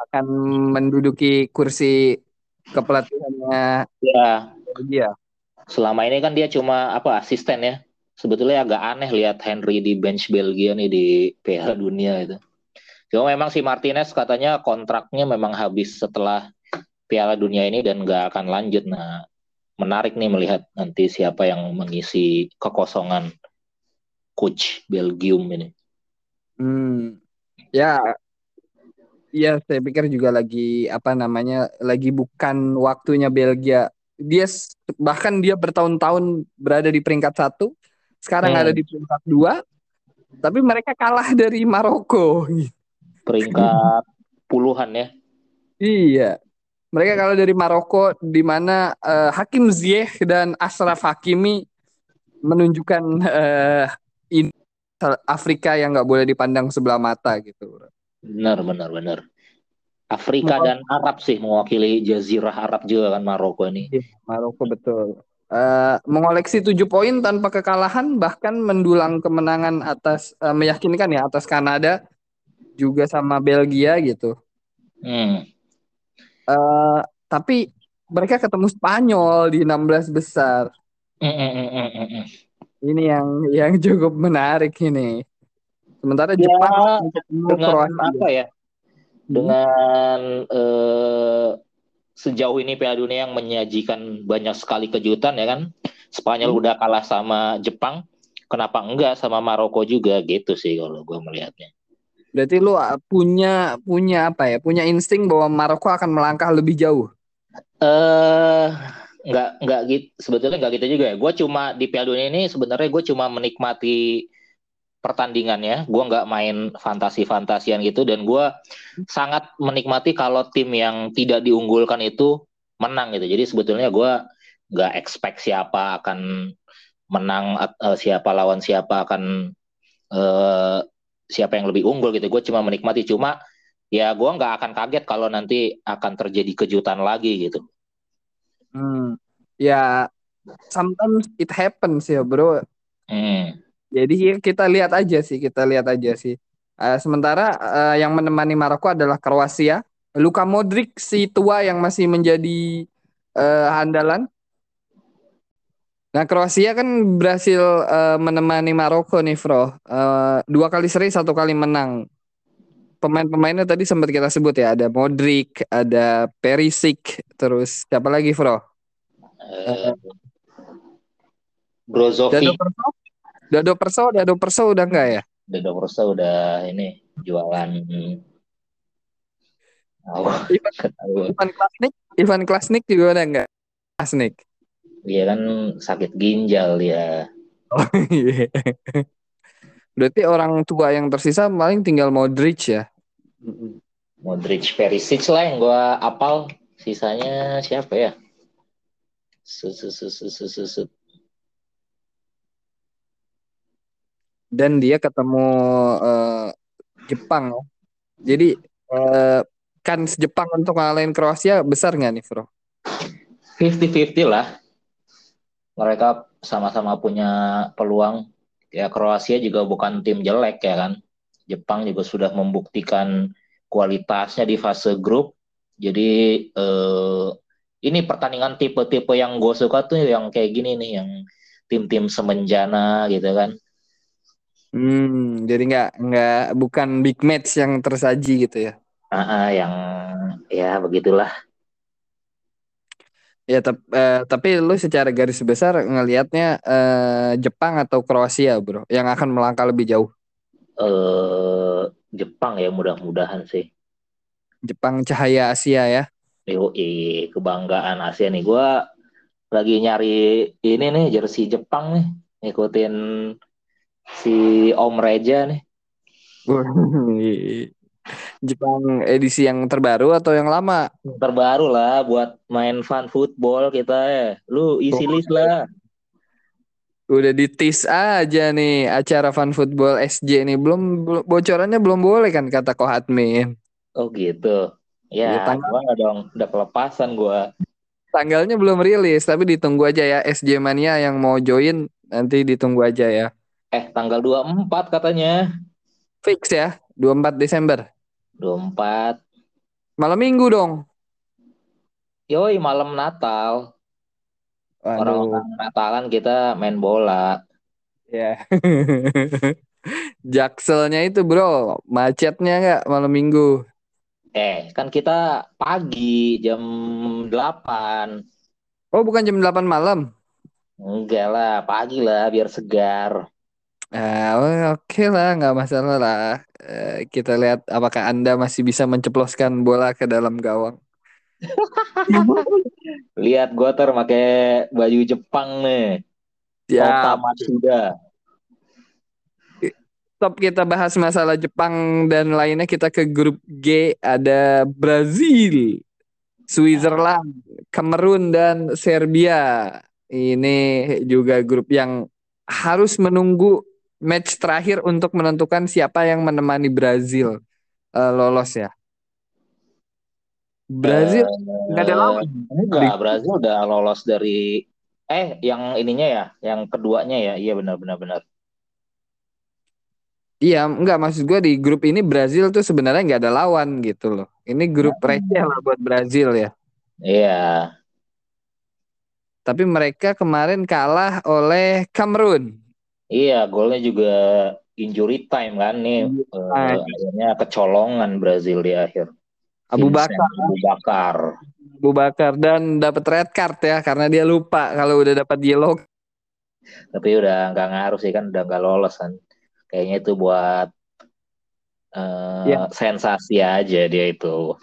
A: Akan menduduki kursi kepelatihannya
B: ya
A: dia.
B: Selama ini kan dia cuma apa asisten ya. Sebetulnya agak aneh lihat Henry di bench Belgia nih di Piala Dunia itu. Cuma memang si Martinez katanya kontraknya memang habis setelah Piala Dunia ini dan nggak akan lanjut. Nah, menarik nih melihat nanti siapa yang mengisi kekosongan coach Belgium ini.
A: Hmm, ya Iya, saya pikir juga lagi apa namanya, lagi bukan waktunya Belgia. Dia bahkan dia bertahun-tahun berada di peringkat satu, sekarang hmm. ada di peringkat dua, tapi mereka kalah <laughs> dari Maroko.
B: Peringkat puluhan ya?
A: Iya, mereka kalah dari Maroko, di mana uh, Hakim Ziyech dan Ashraf Hakimi menunjukkan uh, Afrika yang nggak boleh dipandang sebelah mata gitu.
B: Benar, benar, benar. Afrika dan Arab sih mewakili Jazirah Arab juga kan Maroko ini.
A: Iya, Maroko betul. Uh, mengoleksi tujuh poin tanpa kekalahan bahkan mendulang kemenangan atas uh, meyakinkan ya atas Kanada juga sama Belgia gitu.
B: Hmm.
A: Uh, tapi mereka ketemu Spanyol di 16 besar.
B: Mm, mm, mm, mm, mm.
A: Ini yang yang <laughs> cukup menarik ini. Sementara ya, Jepang
B: dengan apa ya? Dengan eh, sejauh ini Piala Dunia yang menyajikan banyak sekali kejutan ya kan. Spanyol hmm. udah kalah sama Jepang, kenapa enggak sama Maroko juga gitu sih kalau gue melihatnya.
A: Berarti lu ah, punya punya apa ya? Punya insting bahwa Maroko akan melangkah lebih jauh.
B: Eh uh, nggak nggak gitu sebetulnya nggak gitu juga ya. Gue cuma di Piala Dunia ini sebenarnya gue cuma menikmati pertandingannya. Gue nggak main fantasi-fantasian gitu dan gue sangat menikmati kalau tim yang tidak diunggulkan itu menang gitu. Jadi sebetulnya gue nggak expect siapa akan menang uh, siapa lawan siapa akan uh, siapa yang lebih unggul gitu. Gue cuma menikmati cuma ya gue nggak akan kaget kalau nanti akan terjadi kejutan lagi gitu.
A: Hmm, ya sometimes it happens ya bro.
B: Hmm.
A: Jadi kita lihat aja sih, kita lihat aja sih. Uh, sementara uh, yang menemani Maroko adalah Kroasia. Luka Modric si tua yang masih menjadi uh, andalan. Nah Kroasia kan berhasil uh, menemani Maroko nih, Bro. Uh, dua kali seri, satu kali menang. Pemain-pemainnya tadi sempat kita sebut ya, ada Modric, ada Perisic, terus siapa lagi, Bro? Uh,
B: Brozovic.
A: Dado Perso, Dado Perso udah enggak ya?
B: Dado Perso udah ini jualan
A: Oh, Ivan, <laughs> Ivan Klasnik, Ivan Klasnik juga udah enggak? Klasnik.
B: Dia kan sakit ginjal ya.
A: Oh <laughs> iya. Berarti orang tua yang tersisa paling tinggal Modric ya.
B: Modric Perisic lah yang gua apal. Sisanya siapa ya? Sus, sus, sus, sus,
A: dan dia ketemu uh, Jepang. Jadi uh, kan Jepang untuk ngalahin Kroasia besar nggak nih, Bro?
B: 50-50 lah. Mereka sama-sama punya peluang. Ya Kroasia juga bukan tim jelek ya kan. Jepang juga sudah membuktikan kualitasnya di fase grup. Jadi eh, ini pertandingan tipe-tipe yang gue suka tuh yang kayak gini nih, yang tim-tim semenjana gitu kan
A: Hmm, jadi nggak nggak bukan big match yang tersaji gitu ya?
B: Ah, uh, yang ya begitulah.
A: Ya tep- eh, tapi lu secara garis besar ngelihatnya eh, Jepang atau Kroasia, Bro, yang akan melangkah lebih jauh.
B: Eh Jepang ya mudah-mudahan sih.
A: Jepang cahaya Asia ya.
B: Yoi, kebanggaan Asia nih. Gua lagi nyari ini nih jersey Jepang nih, ngikutin si Om Reja nih. <laughs>
A: Jepang edisi yang terbaru atau yang lama?
B: Terbaru lah buat main fun football kita ya. Lu isi list lah.
A: Udah ditis aja nih acara Fun Football SJ nih. Belum, bocorannya belum boleh kan kata Kohatmin.
B: Oh gitu.
A: Iya,
B: Ya,
A: tanggal-
B: gua dong, udah kelepasan gua.
A: Tanggalnya belum rilis, tapi ditunggu aja ya SJ Mania yang mau join nanti ditunggu aja ya.
B: Eh, tanggal 24 katanya.
A: Fix ya, 24 Desember.
B: 24.
A: Malam Minggu dong.
B: Yoi, malam Natal.
A: Waduh,
B: Orang-orang Natalan kita main bola.
A: ya. <laughs> Jakselnya itu bro, macetnya nggak malam Minggu?
B: Eh, kan kita pagi jam 8.
A: Oh bukan jam 8 malam?
B: Enggak lah, pagi lah biar segar.
A: Ah, oh, oke lah, nggak masalah lah. Eh, kita lihat apakah Anda masih bisa menceploskan bola ke dalam gawang. <laughs>
B: Lihat gua ter pakai baju Jepang nih. Kota
A: Ya,
B: Matsuda.
A: top kita bahas masalah Jepang dan lainnya kita ke grup G ada Brazil, Switzerland, Kamerun dan Serbia. Ini juga grup yang harus menunggu match terakhir untuk menentukan siapa yang menemani Brazil eh, lolos ya. Brazil nggak ada lawan.
B: Enggak, Brazil udah lolos dari eh yang ininya ya, yang keduanya ya. Iya benar benar benar.
A: Iya, enggak maksud gue di grup ini Brazil tuh sebenarnya nggak ada lawan gitu loh. Ini grup receh lah buat Brazil ya.
B: Iya.
A: Tapi mereka kemarin kalah oleh Kamerun.
B: Iya, golnya juga injury time kan nih. Eh, akhirnya kecolongan Brazil di akhir.
A: Abu
B: Vincent
A: Bakar,
B: Abu Bakar.
A: Abu Bakar dan dapat red card ya karena dia lupa kalau udah dapat yellow.
B: Tapi udah nggak ngaruh sih kan udah nggak lolos kan. Kayaknya itu buat eh,
A: Ya.
B: sensasi aja dia itu.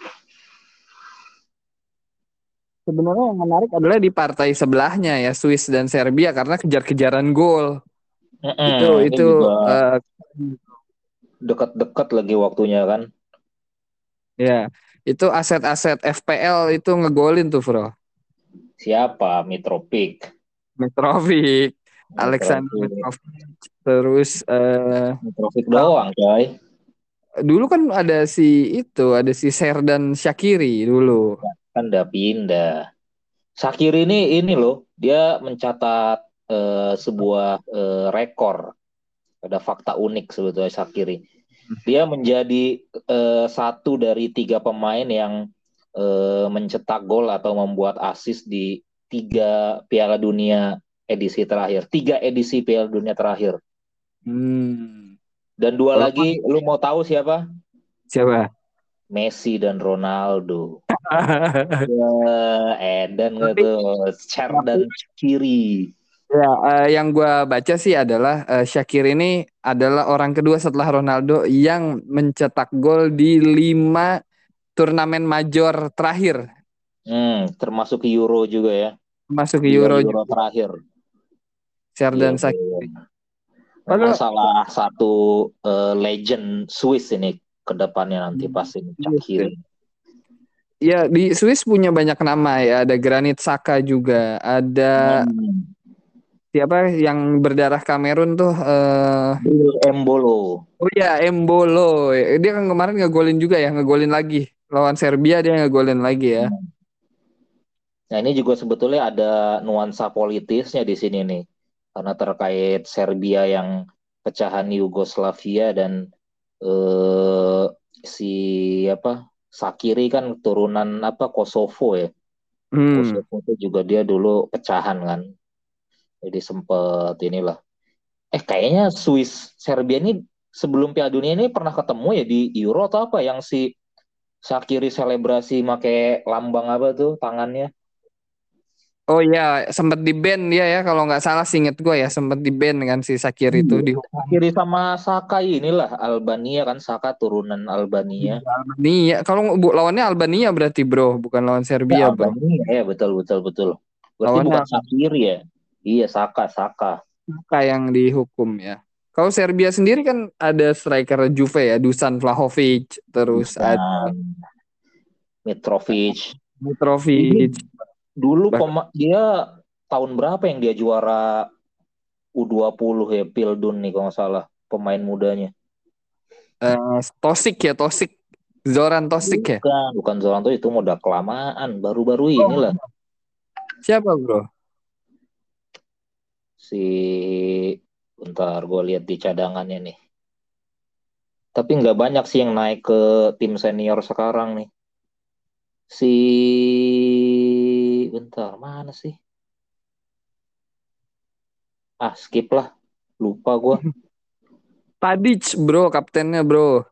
A: Sebenarnya yang menarik adalah di partai sebelahnya ya Swiss dan Serbia karena kejar-kejaran gol. Itu itu
B: juga
A: eh,
B: deket-deket lagi waktunya kan.
A: ya itu aset-aset FPL itu ngegolin tuh bro.
B: Siapa? Mitrovic.
A: Mitrovic, Alexander
B: Mitrovic.
A: Terus eh,
B: Mitrovic doang, coy.
A: dulu kan ada si itu ada si Serdan Shakiri dulu.
B: Kan udah pindah. Shakiri ini ini loh, dia mencatat eh, sebuah eh, rekor. Ada fakta unik sebetulnya Shakiri. Dia menjadi eh, satu dari tiga pemain yang eh, mencetak gol atau membuat assist di tiga Piala Dunia edisi terakhir. Tiga edisi Piala Dunia terakhir.
A: Hmm.
B: Dan dua lagi, lu mau tahu siapa?
A: Siapa?
B: Messi dan Ronaldo. <laughs> Ya, Eden gitu, Cher dan kiri.
A: Ya, eh, yang gua baca sih adalah eh, Shakir ini adalah orang kedua setelah Ronaldo yang mencetak gol di lima turnamen major terakhir,
B: Hmm, termasuk Euro juga ya.
A: masuk ke
B: Dua
A: Euro,
B: Euro terakhir.
A: Serdan
B: Iya,
A: Shakiri.
B: iya.
A: Padahal-
B: Memang salah satu eh, legend Swiss ini ke depannya nanti
A: Hmm,
B: pasti
A: iya,
B: Shaqiri.
A: Ya di Swiss punya banyak nama ya, ada Granit Xhaka juga, ada
B: Hmm,
A: siapa yang berdarah Kamerun tuh? eh
B: Bill Embolo.
A: oh ya Embolo, dia kan kemarin ngegolin juga ya, ngegolin lagi lawan Serbia dia ngegolin lagi ya.
B: Nah, ini juga sebetulnya ada nuansa politisnya di sini nih. Karena terkait Serbia yang pecahan Yugoslavia dan eh, si apa Sakiri kan turunan apa Kosovo ya.
A: Hmm.
B: Kosovo itu juga dia dulu pecahan kan. Jadi sempet inilah. Eh kayaknya Swiss Serbia ini sebelum Piala Dunia ini pernah ketemu ya di Euro atau apa yang si Sakiri selebrasi make lambang apa tuh tangannya?
A: Oh iya, sempat di band dia ya kalau nggak salah singkat gue ya sempat di band kan si Sakir itu di
B: Kiri sama Saka inilah Albania kan Saka turunan Albania.
A: Albania. Kalau bu, lawannya Albania berarti bro, bukan lawan Serbia
B: Ya,
A: bro.
B: Albania ya betul betul betul. Berarti
A: Lawannya
B: bukan Sakir ya? Iya Saka Saka.
A: Saka yang dihukum ya. Kalau Serbia sendiri kan ada striker Juve ya, Dusan Vlahovic, terus ada
B: Dan Mitrovic.
A: Mitrovic.
B: Dulu pema- dia tahun berapa yang dia juara U20 ya Pildun nih kalau nggak salah pemain mudanya.
A: Eh, Tosik ya, Tosik. Zoran Tosik ya.
B: Bukan, bukan Zoranto itu udah kelamaan. Baru-baru
A: Oh.
B: inilah
A: Siapa bro?
B: Si bentar gue lihat di cadangannya nih. Tapi nggak banyak sih yang naik ke tim senior sekarang nih. Si bentar mana sih? Ah skip lah, lupa gue. <laughs>
A: Tadic bro, kaptennya bro.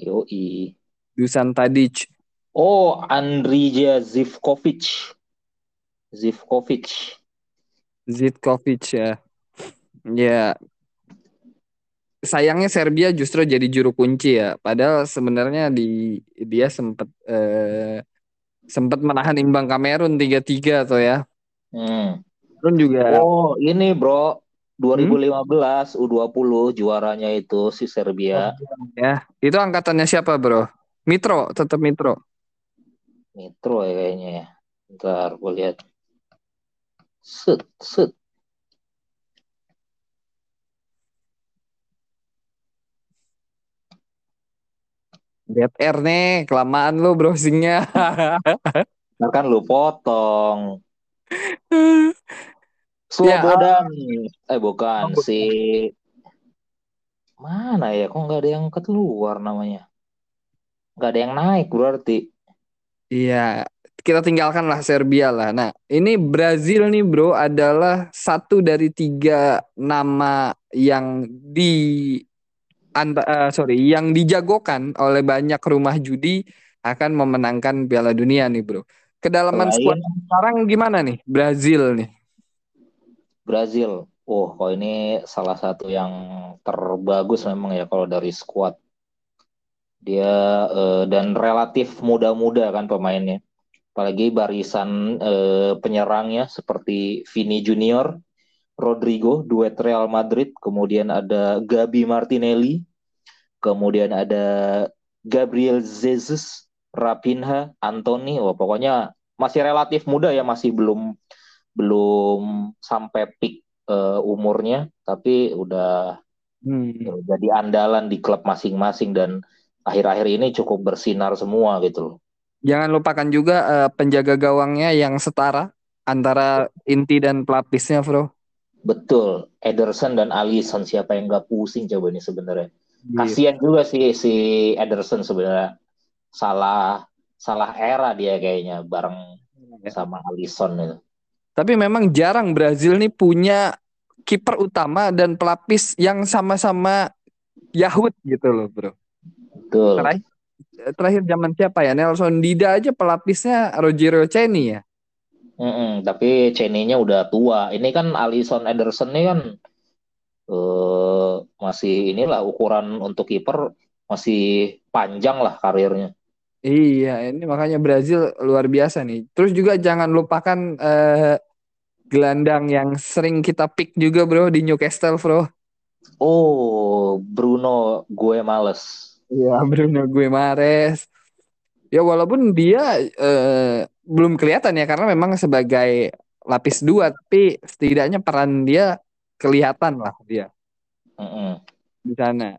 B: Yoi.
A: Dusan Tadic.
B: Oh, Andrija Zivkovic. Zivkovic.
A: Zitkovic ya. Ya. Sayangnya Serbia justru jadi juru kunci ya. Padahal sebenarnya di dia sempat eh, sempat menahan imbang Kamerun 3-3 tuh ya.
B: Hmm.
A: Kamerun juga
B: Oh, ini bro, 2015 U20 juaranya itu si Serbia.
A: ya. Itu angkatannya siapa, Bro? Mitro, tetap Mitro.
B: Mitro ya kayaknya ya. Ntar gue lihat. Set, set.
A: Dead Air nih, kelamaan lu browsingnya. <laughs>
B: Ntar kan lu potong. <laughs>
A: Ya,
B: Slobodan. Eh bukan,
A: Oh,
B: si mana ya? Kok nggak ada yang keluar namanya? Nggak ada yang naik berarti.
A: Iya, kita tinggalkan lah Serbia lah. Nah, ini Brazil nih bro adalah satu dari tiga nama yang di anta, eh, sorry, yang dijagokan oleh banyak rumah judi akan memenangkan Piala Dunia nih bro. Kedalaman
B: Selain
A: skuad sekarang gimana nih Brazil nih?
B: Brazil. Oh, kok ini salah satu yang terbagus memang ya kalau dari squad. Dia eh, dan relatif muda-muda kan pemainnya. Apalagi barisan eh, penyerangnya seperti Vini Junior, Rodrigo, duet Real Madrid, kemudian ada Gabi Martinelli, kemudian ada Gabriel Jesus, Rapinha, Anthony. Wah, pokoknya masih relatif muda ya, masih belum belum sampai peak eh, umurnya, tapi udah
A: Hmm.
B: jadi andalan di klub masing-masing dan akhir-akhir ini cukup bersinar semua gitu loh.
A: Jangan lupakan juga eh, penjaga gawangnya yang setara antara inti dan pelapisnya, bro.
B: Betul, Ederson dan Alisson siapa yang nggak pusing coba nih sebenarnya.
A: Iya.
B: Kasihan juga sih si Ederson sebenarnya salah salah era dia kayaknya bareng sama Alisson itu.
A: Tapi memang jarang Brazil nih punya kiper utama dan pelapis yang sama-sama Yahud gitu loh, bro.
B: Betul.
A: Terakhir, terakhir zaman siapa ya? Nelson Dida aja pelapisnya Rogerio Ceni ya.
B: Mm-mm, tapi Cheney-nya udah tua. Ini kan Alisson Ederson ini kan eh, masih inilah ukuran untuk kiper masih panjang lah karirnya.
A: Iya, ini makanya Brazil luar biasa nih. Terus juga jangan lupakan eh, gelandang yang sering kita pick juga, bro, di Newcastle, bro.
B: Oh, Bruno gue males.
A: Iya, <laughs> Bruno Guimaraes. Ya walaupun dia eh, belum kelihatan ya karena memang sebagai lapis dua, tapi setidaknya peran dia kelihatan lah dia
B: Mm-mm.
A: di sana.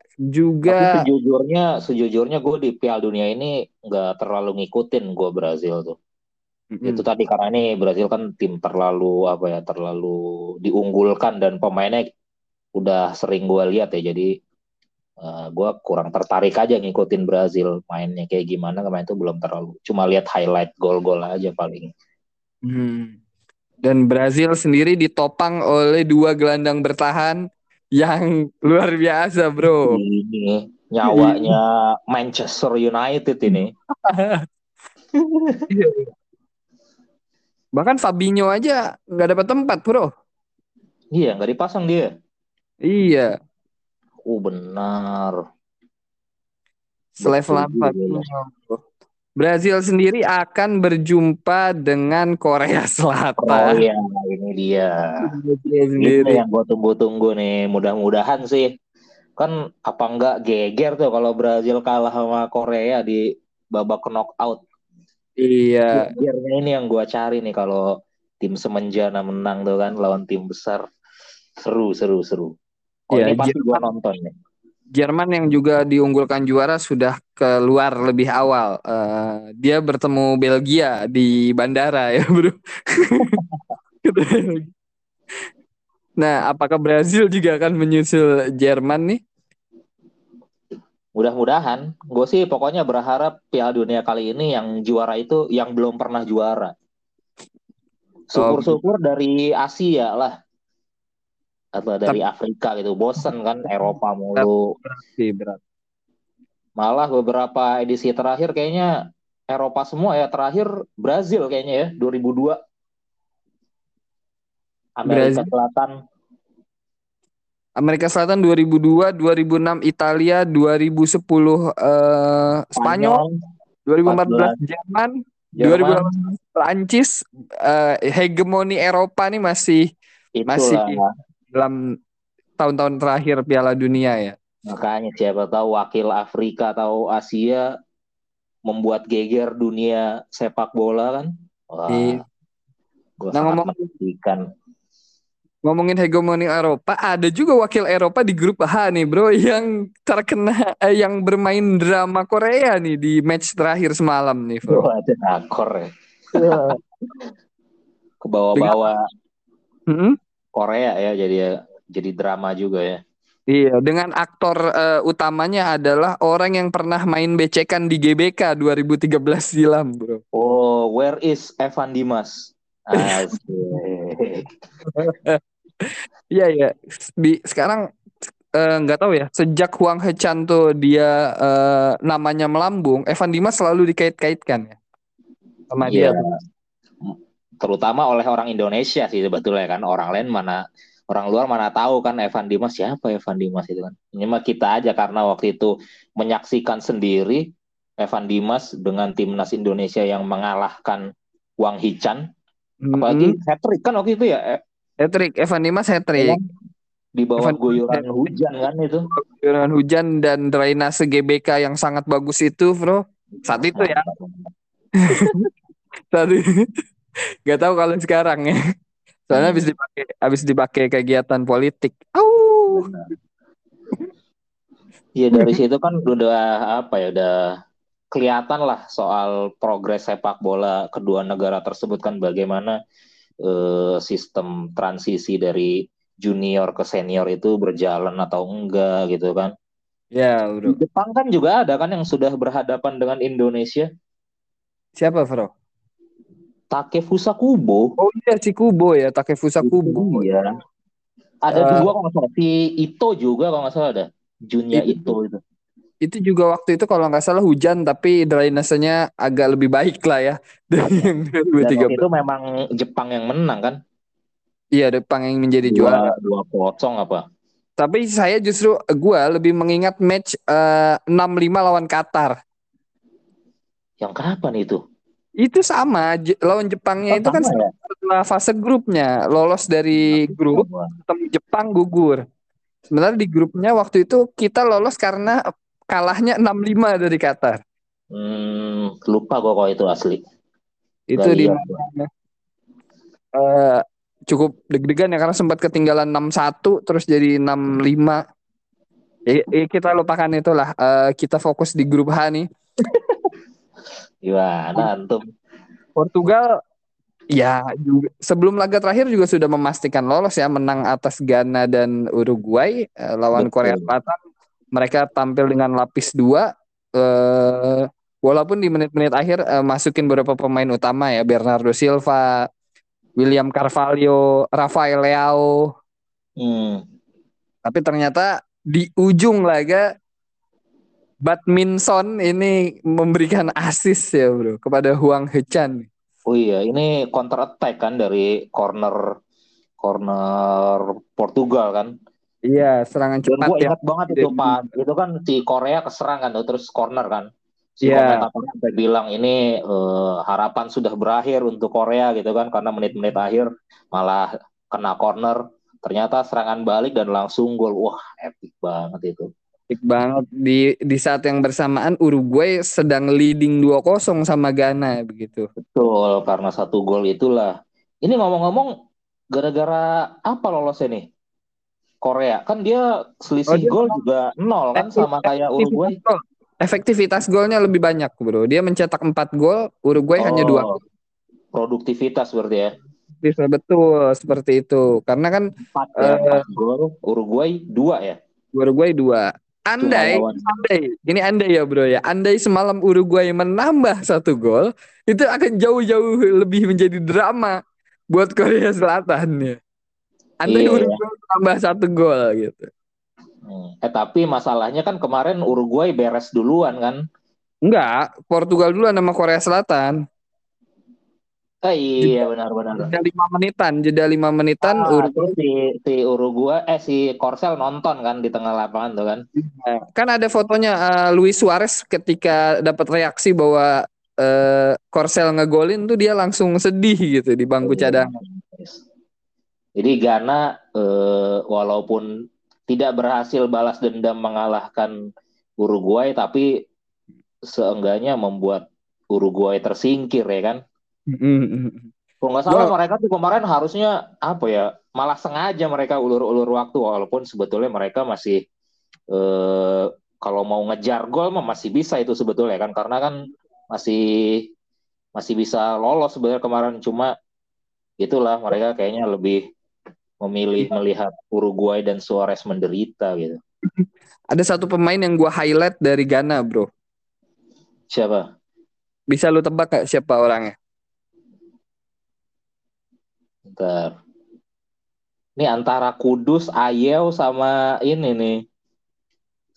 B: Tapi
A: Juga
B: sejujurnya, sejujurnya gue di Piala Dunia ini nggak terlalu ngikutin gue Brazil tuh.
A: Mm-mm.
B: Itu tadi karena ini Brazil kan tim terlalu apa ya, terlalu diunggulkan dan pemainnya udah sering gue lihat ya. Jadi eh, gue kurang tertarik aja ngikutin Brazil mainnya kayak gimana kemarin itu belum terlalu. Cuma lihat highlight gol-gol aja paling.
A: Hmm. Dan Brazil sendiri ditopang oleh dua gelandang bertahan yang <laughs> luar biasa, bro.
B: Ini nyawanya Manchester United ini. <laughs>
A: Bahkan Fabinho aja nggak dapat tempat, bro.
B: Iya, nggak dipasang dia.
A: Iya.
B: Oh benar.
A: Selevel
B: juga.
A: Fabinho. Brazil sendiri akan berjumpa dengan Korea <laughs>
B: Oh
A: Selatan.
B: iya, ini dia.
A: Brazil
B: Ini yang gue tunggu-tunggu nih. Mudah-mudahan sih. Kan apa enggak geger tuh kalau Brazil kalah sama Korea di babak knockout.
A: Iya.
B: Gegernya ini yang gue cari nih kalau tim semenjana menang tuh kan lawan tim besar. Seru, seru, seru. Oh
A: Iya, Jerman-
B: nonton nih.
A: Jerman yang juga diunggulkan juara sudah keluar lebih awal. Eh, dia bertemu Belgia di bandara <laughs> ya, bro. nah, apakah Brazil juga akan menyusul Jerman nih?
B: Mudah-mudahan. Gue sih pokoknya berharap Piala Dunia kali ini yang juara itu yang belum pernah juara. Syukur-syukur dari Asia lah. Atau dari Afrika gitu. Bosen kan Eropa mulu.
A: Sih berat.
B: Malah beberapa edisi terakhir kayaknya Eropa semua ya. Terakhir Brazil kayaknya ya. 2002. Amerika
A: Brazil.
B: Selatan.
A: Amerika Selatan 2002, 2006 Italia, 2010 eh, Spanyol, 2014 Jerman,
B: Jerman.
A: 2018 Prancis. Eh, hegemoni Eropa nih masih
B: Itulah.
A: masih dalam tahun-tahun terakhir Piala Dunia ya.
B: Makanya siapa tahu wakil Afrika atau Asia membuat geger dunia sepak bola kan. Wah,
A: Iya.
B: gua
A: Nah, ngomong-
B: menantikan.
A: Ngomongin hegemoni Eropa, ada juga wakil Eropa di grup H nih, Bro, <laughs> yang terkena eh, yang bermain drama Korea nih di match terakhir semalam nih, Bro.
B: Wah, ada nakor ya. <laughs> Ke bawah-bawah
A: Mm-mm.
B: Korea ya jadi jadi drama juga ya.
A: Iya, dengan aktor eh, utamanya adalah orang yang pernah main becekan di GBK 2013 silam, Bro.
B: Oh, where is Evan Dimas? <laughs>
A: Iya, iya. Di sekarang eh, nggak tahu ya, sejak Huang Hechan tuh dia eh, namanya melambung, Evan Dimas selalu dikait-kaitkan ya sama
B: Iya.
A: dia.
B: Terutama oleh orang Indonesia sih sebetulnya kan. Orang lain mana orang luar mana tahu kan Evan Dimas siapa Evan Dimas itu kan. Ini mah kita aja karena waktu itu menyaksikan sendiri Evan Dimas dengan timnas Indonesia yang mengalahkan Wang Hichan. Apalagi
A: Mm-mm.
B: hat trick kan waktu itu ya eh,
A: Hat-trick, Evan Dimas hat-trick.
B: di bawah
A: Evan-
B: guyuran hujan kan itu.
A: Dengan hujan dan drainase GBK yang sangat bagus itu, Bro. Saat itu ya. <laughs> Itu. Gak tahu kalau sekarang ya. Soalnya
B: Hmm.
A: habis dipakai habis dipakai kegiatan politik. Au.
B: Iya dari situ kan udah apa ya udah kelihatan lah soal progres sepak bola kedua negara tersebut kan bagaimana eh, sistem transisi dari junior ke senior itu berjalan atau enggak gitu kan.
A: Ya, Bro.
B: Jepang kan juga ada kan yang sudah berhadapan dengan Indonesia.
A: Siapa, Bro?
B: Takefusa Kubo.
A: Oh iya si Kubo ya, Takefusa Kubo.
B: Iya. Ada
A: Eh,
B: dua kalau nggak salah. Si Ito juga kalau nggak salah ada. Junya
A: Itu-
B: Ito itu.
A: Itu juga waktu itu kalau nggak salah hujan tapi drainasenya agak lebih baik lah ya <laughs> yang
B: Dan waktu
A: 2013.
B: itu memang Jepang yang menang kan.
A: Iya, Jepang yang menjadi juara.
B: Dua, kosong apa?
A: Tapi saya justru gua lebih mengingat match eh, 6-5 lawan Qatar.
B: Yang kapan itu?
A: Itu sama lawan Jepangnya itu kan
B: ya?
A: setelah fase grupnya lolos dari grup ketemu Jepang gugur. Sebenarnya di grupnya waktu itu kita lolos karena kalahnya 6-5 dari Qatar.
B: Hmm, lupa gua kalau itu asli.
A: Itu
B: Nggak
A: di mana eh, cukup deg-degan ya karena sempat ketinggalan 6-1 terus jadi 6-5. Ya, ya kita lupakan itulah. Eh, kita fokus di grup H nih.
B: Gimana antum?
A: Portugal ya juga sebelum laga terakhir juga sudah memastikan lolos ya menang atas Ghana dan Uruguay eh, lawan
B: Betul.
A: Korea Selatan. Mereka tampil dengan lapis dua eh walaupun di menit-menit akhir eh, masukin beberapa pemain utama ya Bernardo Silva, William Carvalho, Rafael Leao,
B: Hmm,
A: tapi ternyata di ujung laga Badminton ini memberikan assist ya bro kepada Huang Hechan.
B: Oh iya, ini counter attack kan dari corner corner Portugal kan.
A: Iya, serangan
B: Dan
A: cepat
B: gue
A: ya.
B: ingat banget itu Pak, itu kan si Korea keserang kan, terus corner kan. Si
A: Iya.
B: komentator sampai bilang ini eh, harapan sudah berakhir untuk Korea gitu kan, karena menit-menit akhir malah kena corner. Ternyata serangan balik dan langsung gol. Wah, epic banget itu.
A: Baik banget di di saat yang bersamaan Uruguay sedang leading 2-0 sama Ghana begitu.
B: Betul, karena satu gol itulah. Ini ngomong-ngomong, gara-gara apa lolosnya nih? Korea kan dia selisih
A: Oh,
B: gol juga nol kan sama kayak Uruguay.
A: Efektivitas gol. Efektivitas golnya lebih banyak, Bro. Dia mencetak 4 gol, Uruguay hanya
B: Oh,
A: 2.
B: Produktivitas berarti ya.
A: Bisa betul seperti itu. Karena kan
B: Empat ya, empat gol. Uruguay dua ya.
A: Uruguay 2. Andai, andai, ini andai ya bro ya. Andai semalam Uruguay menambah satu gol, itu akan jauh-jauh lebih menjadi drama buat Korea Selatan ya. Andai
B: Iya.
A: Uruguay menambah satu gol gitu.
B: Hmm. Eh tapi masalahnya kan kemarin Uruguay beres duluan kan.
A: Enggak, Portugal dulu nama Korea Selatan.
B: Eh iya benar-benar.
A: Jeda lima menitan, jeda lima menitan.
B: Ah,
A: Uruguay
B: terus si si Uruguay eh si Korsel nonton kan di tengah lapangan tuh kan.
A: kan ada fotonya eh, Luis Suarez ketika dapat reaksi bahwa eh, Korsel ngegolin tuh dia langsung sedih gitu di bangku cadangan.
B: Yes. Jadi Ghana eh, walaupun tidak berhasil balas dendam mengalahkan Uruguay tapi seenggaknya membuat Uruguay tersingkir ya kan. Kalau nggak salah mereka tuh kemarin harusnya apa ya malah sengaja mereka ulur-ulur waktu walaupun sebetulnya mereka masih eh, kalau mau ngejar gol mah masih bisa itu sebetulnya kan karena kan masih masih bisa lolos sebenarnya kemarin cuma itulah mereka kayaknya lebih memilih melihat Uruguay dan Suarez menderita gitu.
A: Ada satu pemain yang gua highlight dari Ghana, bro.
B: Siapa?
A: Bisa lu tebak gak siapa orangnya?
B: Bentar. Ini antara Kudus, Ayew sama ini nih.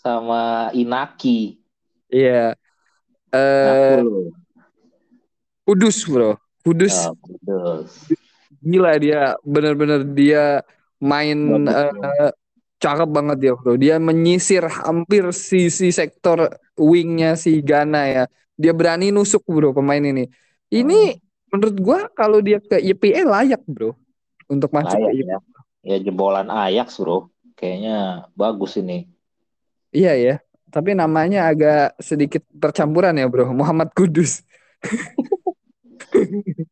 B: Sama Inaki.
A: Iya. Eh,
B: Aku.
A: Kudus, bro. Kudus
B: Ya, Kudus.
A: gila dia, bener-bener dia main
B: Bagus,
A: eh, cakep banget dia, bro. Dia menyisir hampir sisi sektor wingnya si Ghana ya. Dia berani nusuk, bro, pemain ini. Ini menurut gua kalau dia ke YPE layak, bro, untuk masuk
B: Layak
A: ke YPE.
B: ya. Ya jebolan Ajax, Bro. Kayaknya bagus ini.
A: Iya ya. Tapi namanya agak sedikit percampuran ya, bro. Muhammad Kudus. <laughs>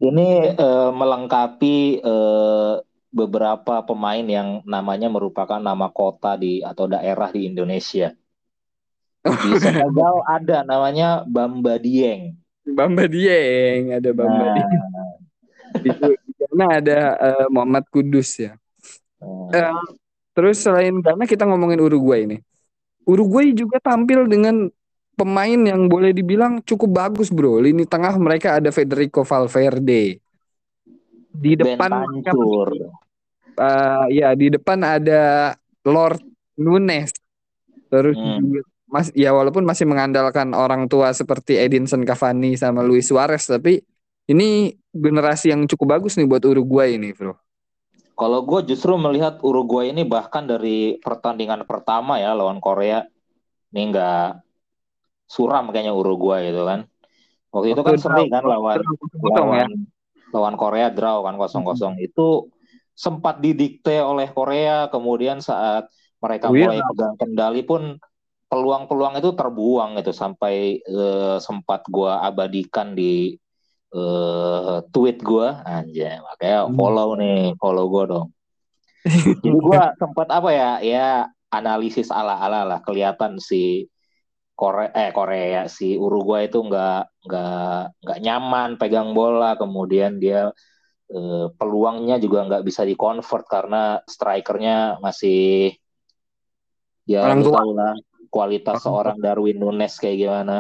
B: Ini eh, melengkapi eh, beberapa pemain yang namanya merupakan nama kota di atau daerah di Indonesia. Di <laughs> Senegal ada namanya Bamba Dieng.
A: Bamba Dieng, ada Bamba
B: Nah,
A: Dieng. Itu di ada eh, Muhammad Kudus ya.
B: eh,
A: Eh, terus selain Ghana kita ngomongin Uruguay nih. Uruguay juga tampil dengan pemain yang boleh dibilang cukup bagus bro. Lini tengah mereka ada Federico Valverde. Di depan
B: Pancur.
A: eh, ya di depan ada Lord Nunes. Terus
B: Hmm.
A: juga mas ya walaupun masih mengandalkan orang tua seperti Edinson Cavani sama Luis Suarez tapi ini generasi yang cukup bagus nih buat Uruguay ini bro.
B: Kalau gue justru melihat Uruguay ini bahkan dari pertandingan pertama ya lawan Korea ini nggak suram kayaknya Uruguay itu kan. Waktu itu kan
A: Waktu
B: seri kan lawan
A: ya.
B: lawan lawan Korea draw kan kosong-kosong itu sempat didikte oleh Korea kemudian saat mereka
A: Oh iya.
B: mulai pegang kendali pun peluang-peluang itu terbuang gitu sampai eh, sempat gua abadikan di eh, tweet gua anjay makanya
A: Hmm.
B: follow nih follow gua dong <laughs> jadi gua sempat apa ya ya analisis ala-ala lah kelihatan si Korea eh Korea si Uruguay itu nggak nggak nggak nyaman pegang bola kemudian dia eh, peluangnya juga nggak bisa dikonvert karena strikernya masih ya
A: Orang tua.
B: tahu lah kualitas
A: Orang
B: seorang Darwin Nunes kayak gimana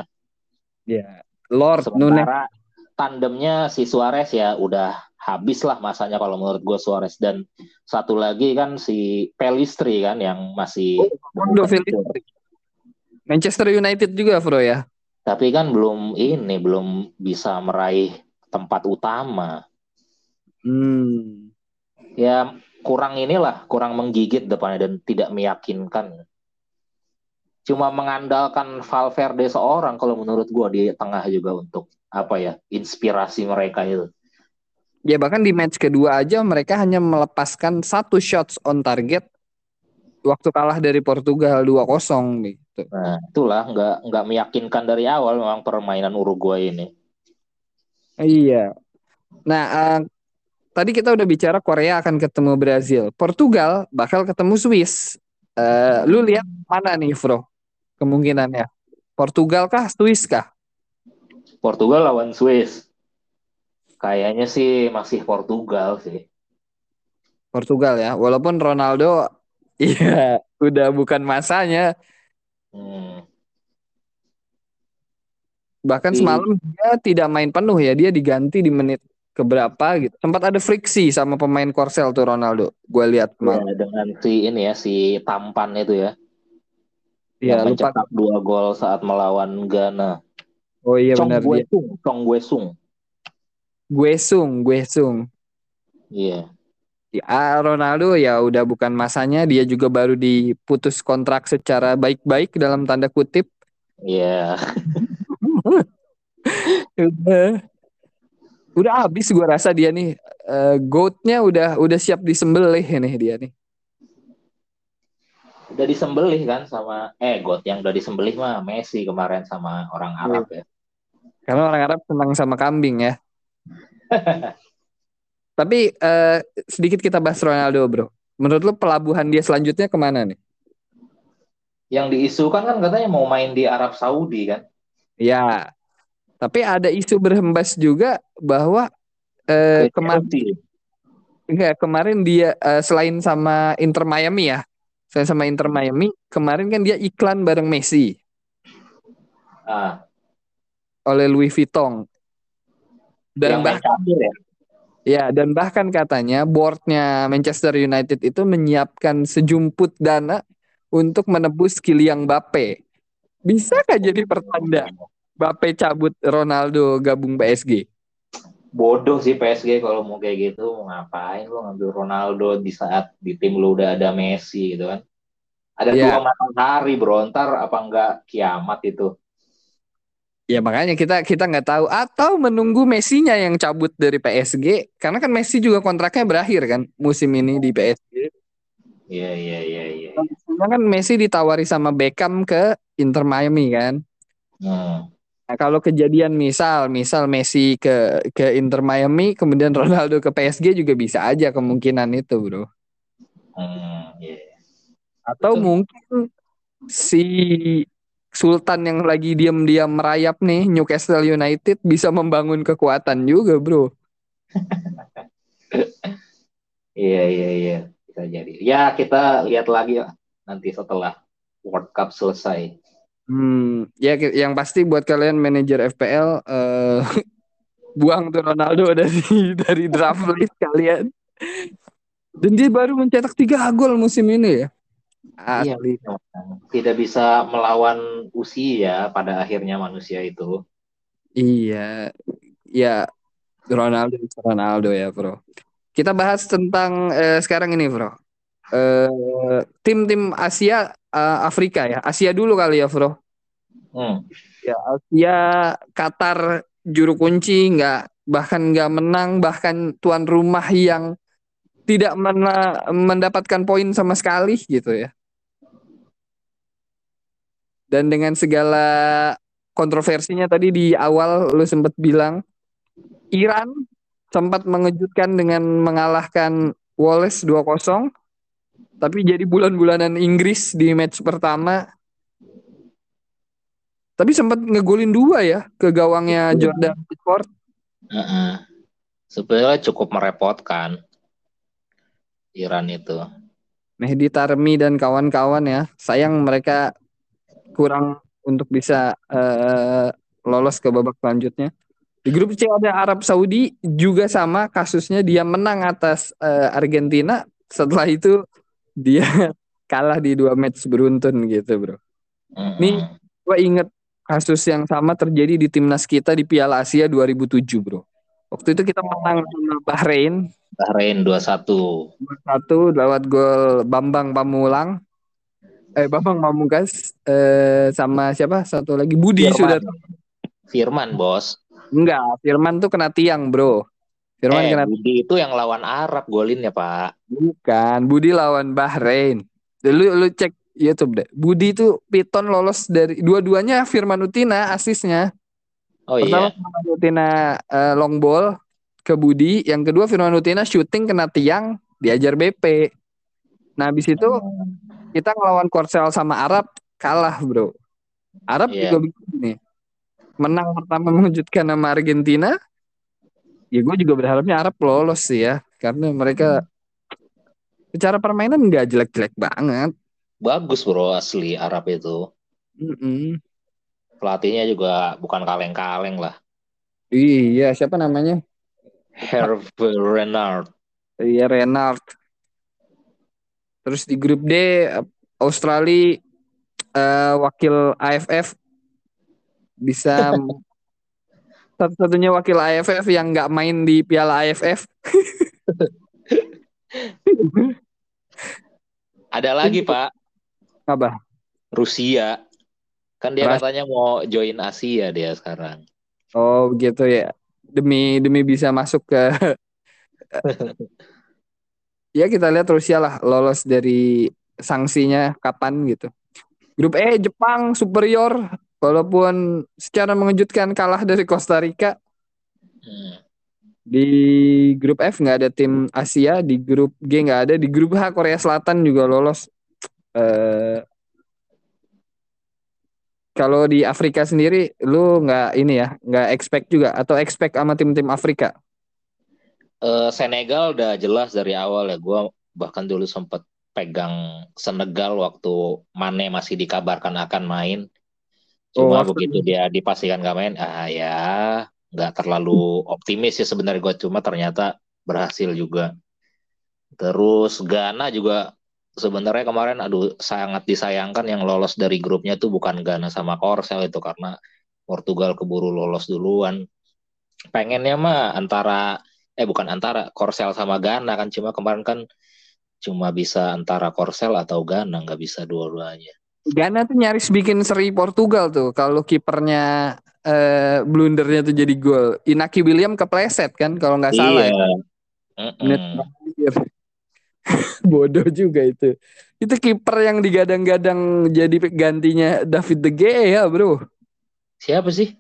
A: Ya, Lord Nunes.
B: sementara tandemnya si Suarez ya udah habis lah masanya kalau menurut gue Suarez dan satu lagi kan si Pelistri kan yang masih
A: Felix. Manchester United juga, Bro ya.
B: tapi kan belum ini belum bisa meraih tempat utama.
A: Hmm.
B: Ya kurang inilah, kurang menggigit depannya dan tidak meyakinkan. Cuma mengandalkan Valverde seorang kalau menurut gua di tengah juga untuk apa ya inspirasi mereka itu.
A: Ya bahkan di match kedua aja mereka hanya melepaskan satu shots on target waktu kalah dari Portugal 2-0 gitu.
B: Nah, itulah nggak nggak meyakinkan dari awal memang permainan Uruguay ini.
A: Iya. Nah, uh, tadi kita udah bicara Korea akan ketemu Brazil, Portugal bakal ketemu Swiss. Uh, lu lihat mana nih, Bro? Kemungkinannya Portugal kah, Swiss kah?
B: Portugal lawan Swiss. Kayaknya sih masih Portugal sih.
A: Portugal ya, walaupun Ronaldo <laughs> iya udah bukan masanya. Hmm. Bahkan semalam dia tidak main penuh ya, dia diganti di menit keberapa gitu. Sempat ada friksi sama pemain Korsel tuh Ronaldo. Gue lihat
B: ya, dengan si ini ya si tampan itu ya.
A: Iya, lupa
B: dua gol saat melawan Ghana.
A: Oh iya
B: Chong
A: benar
B: dia. Sung, Chong Gue Sung.
A: Gue Sung, Gue Sung.
B: Iya.
A: Ya Ronaldo ya udah bukan masanya, dia juga baru diputus kontrak secara baik-baik dalam tanda kutip.
B: Iya.
A: Yeah. udah habis gue rasa dia nih uh, goatnya udah udah siap disembelih nih dia nih
B: udah disembelih kan sama eh goat yang udah disembelih mah Messi kemarin sama orang iya. Arab ya.
A: Karena orang Arab senang sama kambing ya. <laughs> Tapi uh, sedikit kita bahas Ronaldo bro. Menurut lo pelabuhan dia selanjutnya ke mana nih?
B: Yang diisukan kan katanya mau main di Arab Saudi kan?
A: Ya tapi ada isu berhembas juga bahwa eh, kemarin enggak kemarin dia eh, selain sama Inter Miami ya, selain sama Inter Miami, kemarin kan dia iklan bareng Messi.
B: Ah.
A: Oleh Louis Vuitton. Dan Yang bahkan ya? ya dan bahkan katanya boardnya Manchester United itu menyiapkan sejumput dana untuk menebus Kylian Mbappe. Bisakah jadi pertanda Bape cabut Ronaldo gabung PSG?
B: Bodoh sih PSG kalau mau kayak gitu mau ngapain lo ngambil Ronaldo di saat di tim lu udah ada Messi gitu kan? Ada yeah. dua matahari bro, ntar apa enggak kiamat itu?
A: Ya makanya kita kita nggak tahu atau menunggu Messi-nya yang cabut dari PSG karena kan Messi juga kontraknya berakhir kan musim ini di PSG.
B: Iya iya iya iya.
A: Kan Messi ditawari sama Beckham ke Inter Miami kan. Hmm. Nah, kalau kejadian misal, misal Messi ke ke Inter Miami, kemudian Ronaldo ke PSG juga bisa aja kemungkinan itu, bro.
B: Hmm, yeah.
A: Atau Betul. mungkin si Sultan yang lagi diam-diam merayap nih Newcastle United bisa membangun kekuatan juga, bro. <laughs>
B: Iya iya iya bisa jadi. Ya kita lihat lagi ya nanti setelah World Cup selesai.
A: Hmm, ya yang pasti buat kalian manajer FPL uh, eh, <laughs> buang tuh Ronaldo dari <laughs> dari draft list kalian. Dan dia baru mencetak tiga gol musim ini ya.
B: Iya, tidak bisa melawan usia pada akhirnya manusia itu.
A: Iya, ya Ronaldo Ronaldo ya bro. Kita bahas tentang uh, sekarang ini bro. Uh, tim-tim Asia uh, Afrika ya. Asia dulu kali ya, Bro.
B: Hmm.
A: Ya, Asia Qatar juru kunci nggak bahkan nggak menang bahkan tuan rumah yang tidak mena mendapatkan poin sama sekali gitu ya. Dan dengan segala kontroversinya tadi di awal lu sempat bilang Iran sempat mengejutkan dengan mengalahkan Wallace 2-0 tapi jadi bulan-bulanan Inggris di match pertama. Tapi sempat ngegolin dua ya ke gawangnya Jordan Pickford.
B: Uh -uh. Sebenarnya cukup merepotkan Iran itu.
A: Mehdi Tarmi dan kawan-kawan ya. Sayang mereka kurang untuk bisa uh, lolos ke babak selanjutnya. Di grup C ada Arab Saudi juga sama kasusnya dia menang atas uh, Argentina. Setelah itu dia <laughs> kalah di dua match beruntun gitu bro. Mm-hmm. Nih gue inget kasus yang sama terjadi di timnas kita di Piala Asia 2007 bro. Waktu itu kita menang sama Bahrain
B: Bahrain 2-1.
A: 1 lewat gol Bambang Pamulang. Eh Bambang Pamungkas eh sama siapa? Satu lagi Budi
B: Firman.
A: sudah
B: Firman, Bos.
A: enggak, Firman tuh kena tiang, Bro. Firman
B: eh,
A: kena
B: Budi itu yang lawan Arab golinnya, Pak.
A: bukan, Budi lawan Bahrain. Lu lu cek YouTube deh. Budi itu Piton lolos dari dua-duanya Firman Utina asisnya.
B: Oh
A: Pertama
B: iya.
A: Firman Utina eh, long ball ke Budi, yang kedua Firman Utina shooting kena tiang diajar BP. Nah, habis itu kita ngelawan Korsel sama Arab kalah, Bro. Arab
B: Iya.
A: juga begini. Menang pertama mengejutkan sama Argentina. Ya gue juga berharapnya Arab lolos sih ya, karena mereka secara permainan nggak jelek-jelek banget.
B: Bagus, Bro, asli Arab itu.
A: Mm-mm.
B: Pelatihnya juga bukan kaleng-kaleng lah.
A: Iya, siapa namanya?
B: Hervé Renard.
A: Iya Renard. Terus di grup D Australia eh, wakil AFF bisa <laughs> satu-satunya wakil AFF yang nggak main di Piala AFF. <laughs>
B: Ada lagi, Pak.
A: Apa?
B: Rusia. Kan dia
A: Ras-
B: katanya mau join Asia dia sekarang.
A: Oh begitu ya. Demi demi bisa masuk ke <laughs> Ya kita lihat Rusia lah lolos dari sanksinya kapan gitu. Grup E Jepang superior walaupun secara mengejutkan kalah dari Costa Rica. Di grup F nggak ada tim Asia, di grup G nggak ada, di grup H Korea Selatan juga lolos. Eh, kalau di Afrika sendiri, lu nggak ini ya, nggak expect juga atau expect sama tim-tim Afrika?
B: Eh, Senegal udah jelas dari awal ya. Gue bahkan dulu sempat pegang Senegal waktu Mane masih dikabarkan akan main.
A: Oh,
B: Cuma
A: waktu-
B: begitu dia dipastikan gak main, ah ya nggak terlalu optimis ya sebenarnya gue. Cuma ternyata berhasil juga. Terus Ghana juga sebenarnya kemarin aduh sangat disayangkan yang lolos dari grupnya tuh bukan Ghana sama Korsel itu karena Portugal keburu lolos duluan. Pengennya mah antara eh bukan antara Korsel sama Ghana kan cuma kemarin kan cuma bisa antara Korsel atau Ghana nggak bisa dua-duanya.
A: Ghana tuh nyaris bikin seri Portugal tuh kalau kipernya eh, blundernya tuh jadi gol. Inaki William kepleset kan kalau nggak salah ya.
B: Mm-mm.
A: Menit terakhir. <laughs> Bodoh juga itu. Itu kiper yang digadang-gadang jadi gantinya David De Gea, Bro.
B: Siapa sih?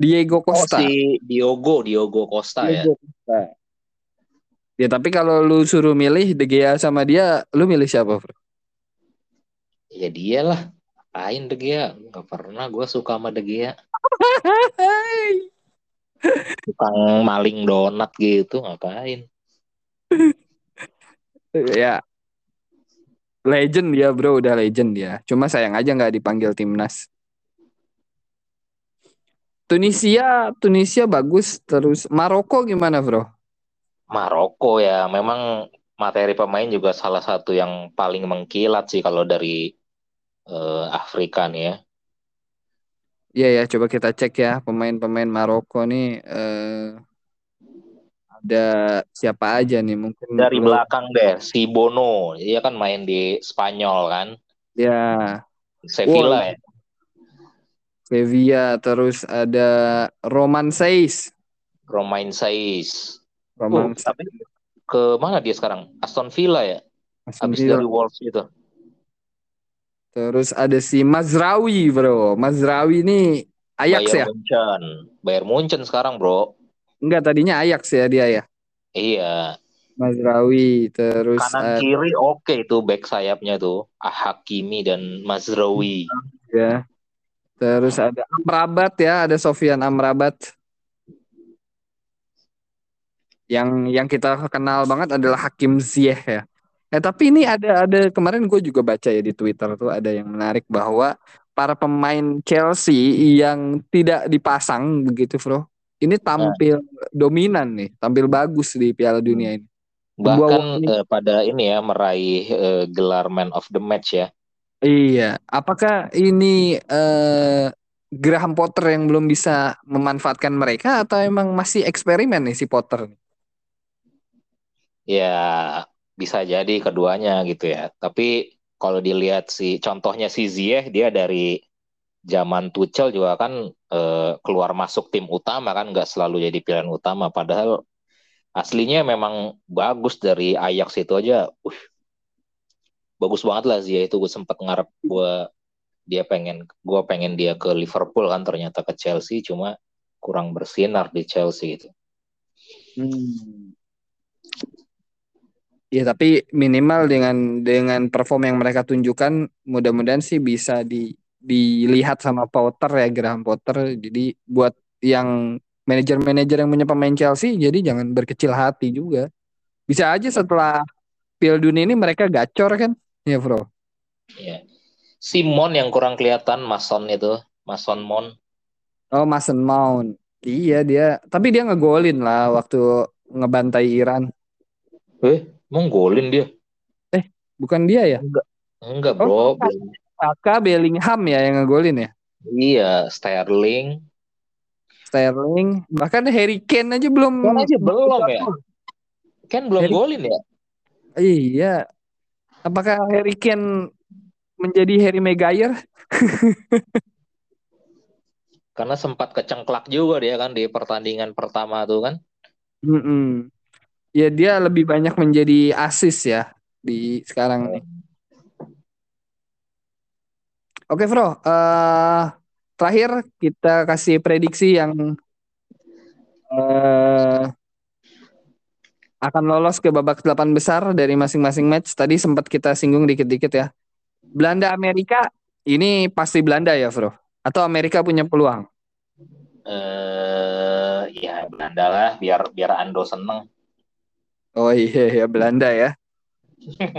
A: Diego
B: Oh
A: Costa.
B: si Diogo, Diogo Costa ya.
A: Diego Costa. Ya tapi kalau lu suruh milih De Gea sama dia, lu milih siapa, Bro?
B: Ya dia lah. Apain De Gea? Nggak pernah gue suka sama De Gea. Tukang maling donat gitu ngapain?
A: ya. Legend dia, Bro, udah legend dia. Cuma sayang aja nggak dipanggil timnas. Tunisia, Tunisia bagus terus. Maroko gimana, Bro?
B: Maroko ya memang materi pemain juga salah satu yang paling mengkilat sih kalau dari eh, Afrika nih ya.
A: Iya ya, coba kita cek ya pemain-pemain Maroko nih eh, ada siapa aja nih mungkin
B: Dari
A: lu-
B: belakang deh si Bono, dia kan main di Spanyol kan,
A: ya
B: Sevilla
A: Wow.
B: ya.
A: Sevilla terus ada Roman Seis.
B: Romain Saiz.
A: Roman
B: tapi ke mana dia sekarang? Aston Villa ya.
A: Aston
B: Habis
A: Villa.
B: dari Wolves itu.
A: Terus ada si Mazraoui, Bro. Mazraoui ini Ajax ya?
B: Bayern Munchen. Bayern Munchen sekarang, Bro.
A: Enggak, tadinya Ajax ya dia ya.
B: Iya.
A: Mazraoui terus
B: Kanan
A: ada
B: kiri oke itu back sayapnya tuh. Ah, Hakimi dan Mazraoui.
A: ya. Terus ada Amrabat ya, ada Sofian Amrabat. Yang yang kita kenal banget adalah Hakim Ziyech ya. Eh tapi ini ada ada kemarin gue juga baca ya di Twitter tuh ada yang menarik bahwa para pemain Chelsea yang tidak dipasang begitu, Bro. Ini tampil dominan nih, tampil bagus di Piala Dunia ini.
B: Bahkan eh, pada ini ya meraih eh, gelar man of the match ya.
A: Iya, apakah ini eh Graham Potter yang belum bisa memanfaatkan mereka atau emang masih eksperimen nih si Potter?
B: Ya bisa jadi keduanya gitu ya. Tapi kalau dilihat si contohnya si Ziyech dia dari zaman Tuchel juga kan eh, keluar masuk tim utama kan nggak selalu jadi pilihan utama. Padahal aslinya memang bagus dari Ajax itu aja. Uh, bagus banget lah Ziyech itu gue sempat ngarep gue dia pengen gue pengen dia ke Liverpool kan ternyata ke Chelsea cuma kurang bersinar di Chelsea itu.
A: Hmm. Ya tapi minimal dengan dengan perform yang mereka tunjukkan mudah-mudahan sih bisa di dilihat sama Potter ya Graham Potter. Jadi buat yang manajer-manajer yang punya pemain Chelsea jadi jangan berkecil hati juga. Bisa aja setelah Piala Dunia ini mereka gacor kan? Ya, Bro.
B: Iya. Simon yang kurang kelihatan Mason itu, Mason Mount.
A: Oh, Mason Mount. Iya dia, tapi dia ngegolin lah waktu ngebantai Iran.
B: Eh, mau golin dia?
A: Eh, bukan dia ya?
B: Enggak, enggak bro. Oh,
A: Saka Bellingham ya yang ngegolin ya?
B: Iya, Sterling.
A: Sterling, bahkan Harry Kane aja belum.
B: Kan aja belum ya? Kan belum Harry... golin ya?
A: Iya. Apakah Harry Kane menjadi Harry Maguire. <laughs>
B: Karena sempat kecengklak juga dia kan di pertandingan pertama tuh kan.
A: Mm -mm. Ya dia lebih banyak menjadi asis ya di sekarang nih. Oke, Bro. Uh, terakhir kita kasih prediksi yang uh, akan lolos ke babak delapan besar dari masing-masing match. Tadi sempat kita singgung dikit-dikit ya. Belanda Amerika ini pasti Belanda ya, Bro? Atau Amerika punya peluang?
B: Eh, uh, ya Belanda lah, biar biar Ando seneng.
A: Oh iya ya Belanda ya. <laughs>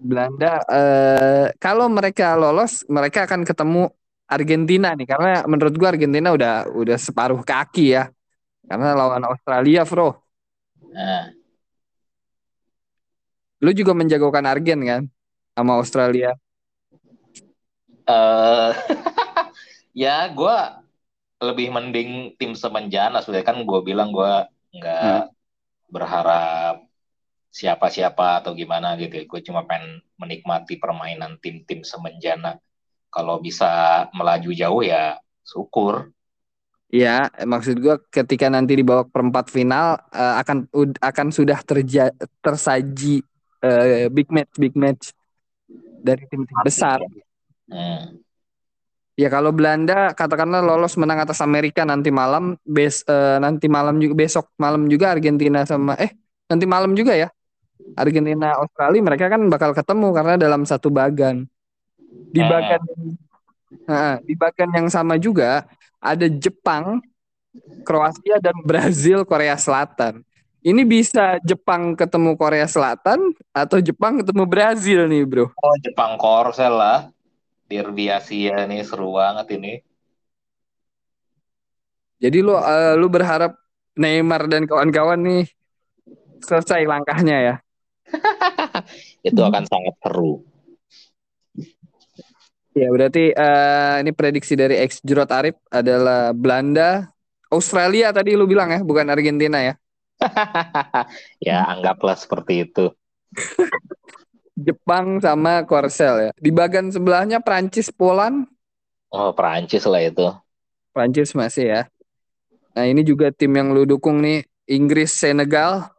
A: Belanda uh, kalau mereka lolos, mereka akan ketemu Argentina nih karena menurut gua Argentina udah udah separuh kaki ya. Karena lawan Australia, Bro. Nah. Lu juga menjagokan Argen kan? sama Australia?
B: Uh, <laughs> ya gue lebih mending tim semenjana sudah kan gue bilang gue nggak hmm. Berharap siapa-siapa atau gimana gitu. Gue cuma pengen menikmati permainan tim-tim semenjana. Kalau bisa melaju jauh ya syukur.
A: Ya, maksud gue ketika nanti di babak perempat final uh, akan akan sudah terja tersaji uh, big match big match dari tim-tim besar. Hmm. Ya kalau Belanda katakanlah lolos menang atas Amerika nanti malam, bes uh, nanti malam juga besok malam juga Argentina sama eh nanti malam juga ya Argentina Australia mereka kan bakal ketemu karena dalam satu bagan. Di hmm. bagan nah, di bagan yang sama juga ada Jepang, Kroasia dan <laughs> Brazil Korea Selatan. Ini bisa Jepang ketemu Korea Selatan atau Jepang ketemu Brazil nih, Bro?
B: Oh, Jepang Korsel lah. Derby Asia nih seru banget ini.
A: Jadi lu uh, lu berharap Neymar dan kawan-kawan nih selesai langkahnya ya. <laughs>
B: Itu akan sangat seru.
A: Ya berarti uh, ini prediksi dari ex Jurot Arif adalah Belanda, Australia tadi lu bilang ya, bukan Argentina ya? <laughs>
B: ya anggaplah seperti itu. <laughs>
A: Jepang sama Korsel ya. Di bagian sebelahnya Prancis Poland.
B: Oh Prancis lah itu.
A: Prancis masih ya. Nah ini juga tim yang lu dukung nih Inggris Senegal.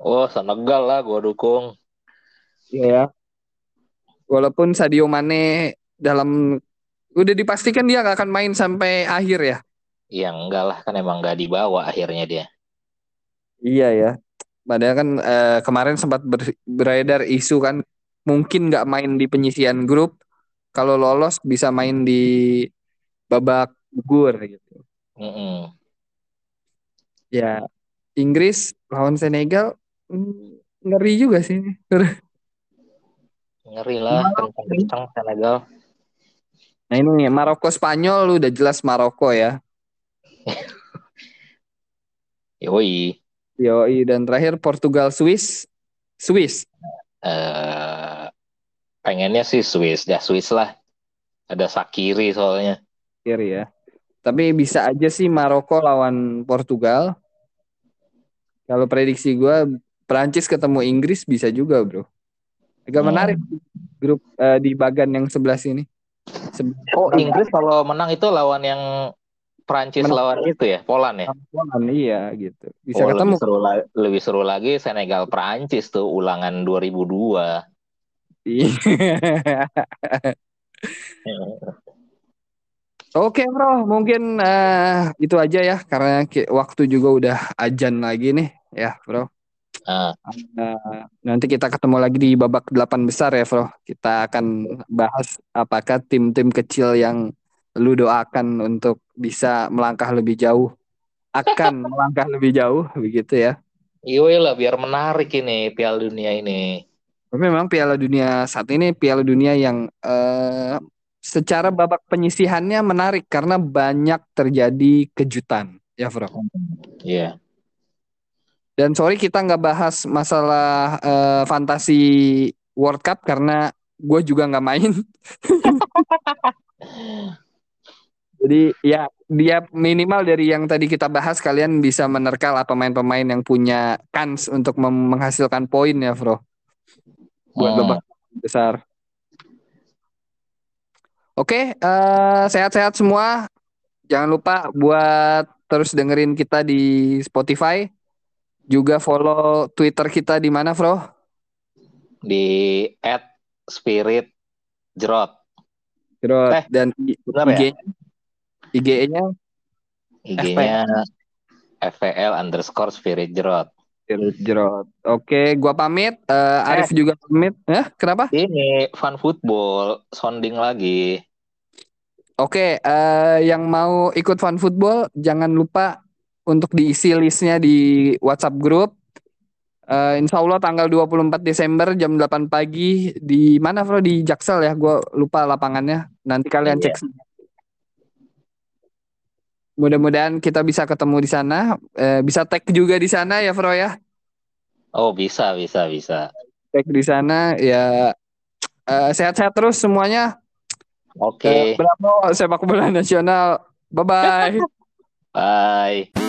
B: Oh Senegal lah gue dukung.
A: Iya ya. Walaupun Sadio Mane dalam udah dipastikan dia gak akan main sampai akhir ya.
B: Iya enggak lah kan emang gak dibawa akhirnya dia.
A: Iya ya. Padahal kan eh, kemarin sempat ber, beredar isu kan mungkin nggak main di penyisian grup, kalau lolos bisa main di babak gugur gitu. Mm -hmm. Ya Inggris lawan Senegal mm, ngeri juga sih. <laughs>
B: ngeri lah kencang-kencang Senegal.
A: Nah ini Maroko Spanyol udah jelas Maroko ya. <laughs>
B: Yoi.
A: Yoi dan terakhir Portugal Swiss. Swiss.
B: Uh, pengennya sih Swiss, ya Swiss lah. Ada Sakiri soalnya.
A: Kiri ya. Tapi bisa aja sih Maroko lawan Portugal. Kalau prediksi gue Prancis ketemu Inggris bisa juga bro. Agak
B: Hmm.
A: menarik grup eh, di bagan yang sebelah sini. Sebelah
B: Oh, Inggris kalau menang itu lawan yang Prancis
A: Menang.
B: lawan itu ya, Poland ya.
A: Poland, iya gitu. Bisa
B: Oh,
A: ketemu.
B: Lebih seru, la- lebih seru lagi Senegal Prancis tuh ulangan 2002. <laughs>
A: Oke bro, mungkin eh, itu aja ya karena waktu juga udah ajan lagi nih ya bro.
B: Ah,
A: Eh, nanti kita ketemu lagi di babak delapan besar ya bro. Kita akan bahas apakah tim-tim kecil yang lu doakan untuk bisa melangkah lebih jauh akan <laughs> melangkah lebih jauh begitu ya.
B: iya lah biar menarik ini Piala Dunia ini.
A: Tapi Memang Piala Dunia saat ini Piala Dunia yang eh, secara babak penyisihannya menarik karena banyak terjadi kejutan ya bro.
B: Iya.
A: Dan sorry kita nggak bahas masalah eh, fantasi World Cup karena gue juga nggak main. <laughs> Jadi ya dia minimal dari yang tadi kita bahas kalian bisa menerka lah pemain-pemain yang punya kans untuk menghasilkan poin ya bro. Buat
B: Hmm.
A: babak besar. Oke, eh, sehat-sehat semua. Jangan lupa buat terus dengerin kita di Spotify. Juga follow Twitter kita di mana, Bro?
B: Di at Spirit Jerot.
A: Jerot.
B: Eh,
A: Dan I-
B: Benar ya?
A: IG-nya IG-nya
B: IG-nya FPL underscore Spirit Jerot.
A: Jerot. Jerot. Oke, gua pamit. Eh, Arif juga pamit. Ya, kenapa?
B: Ini fun football sounding lagi.
A: Oke, eh, yang mau ikut fun football jangan lupa untuk diisi listnya di WhatsApp grup. Eh, insya Allah tanggal 24 Desember jam 8 pagi di mana Bro? Di Jaksel ya, gue lupa lapangannya. Nanti kalian
B: Iya.
A: cek. Mudah-mudahan kita bisa ketemu di sana. Eh, bisa tag juga di sana ya Bro ya.
B: Oh bisa bisa bisa.
A: Tag di sana ya. eh, sehat-sehat terus semuanya.
B: Oke.
A: Eh, Bravo sepak bola nasional. Bye bye.
B: Bye.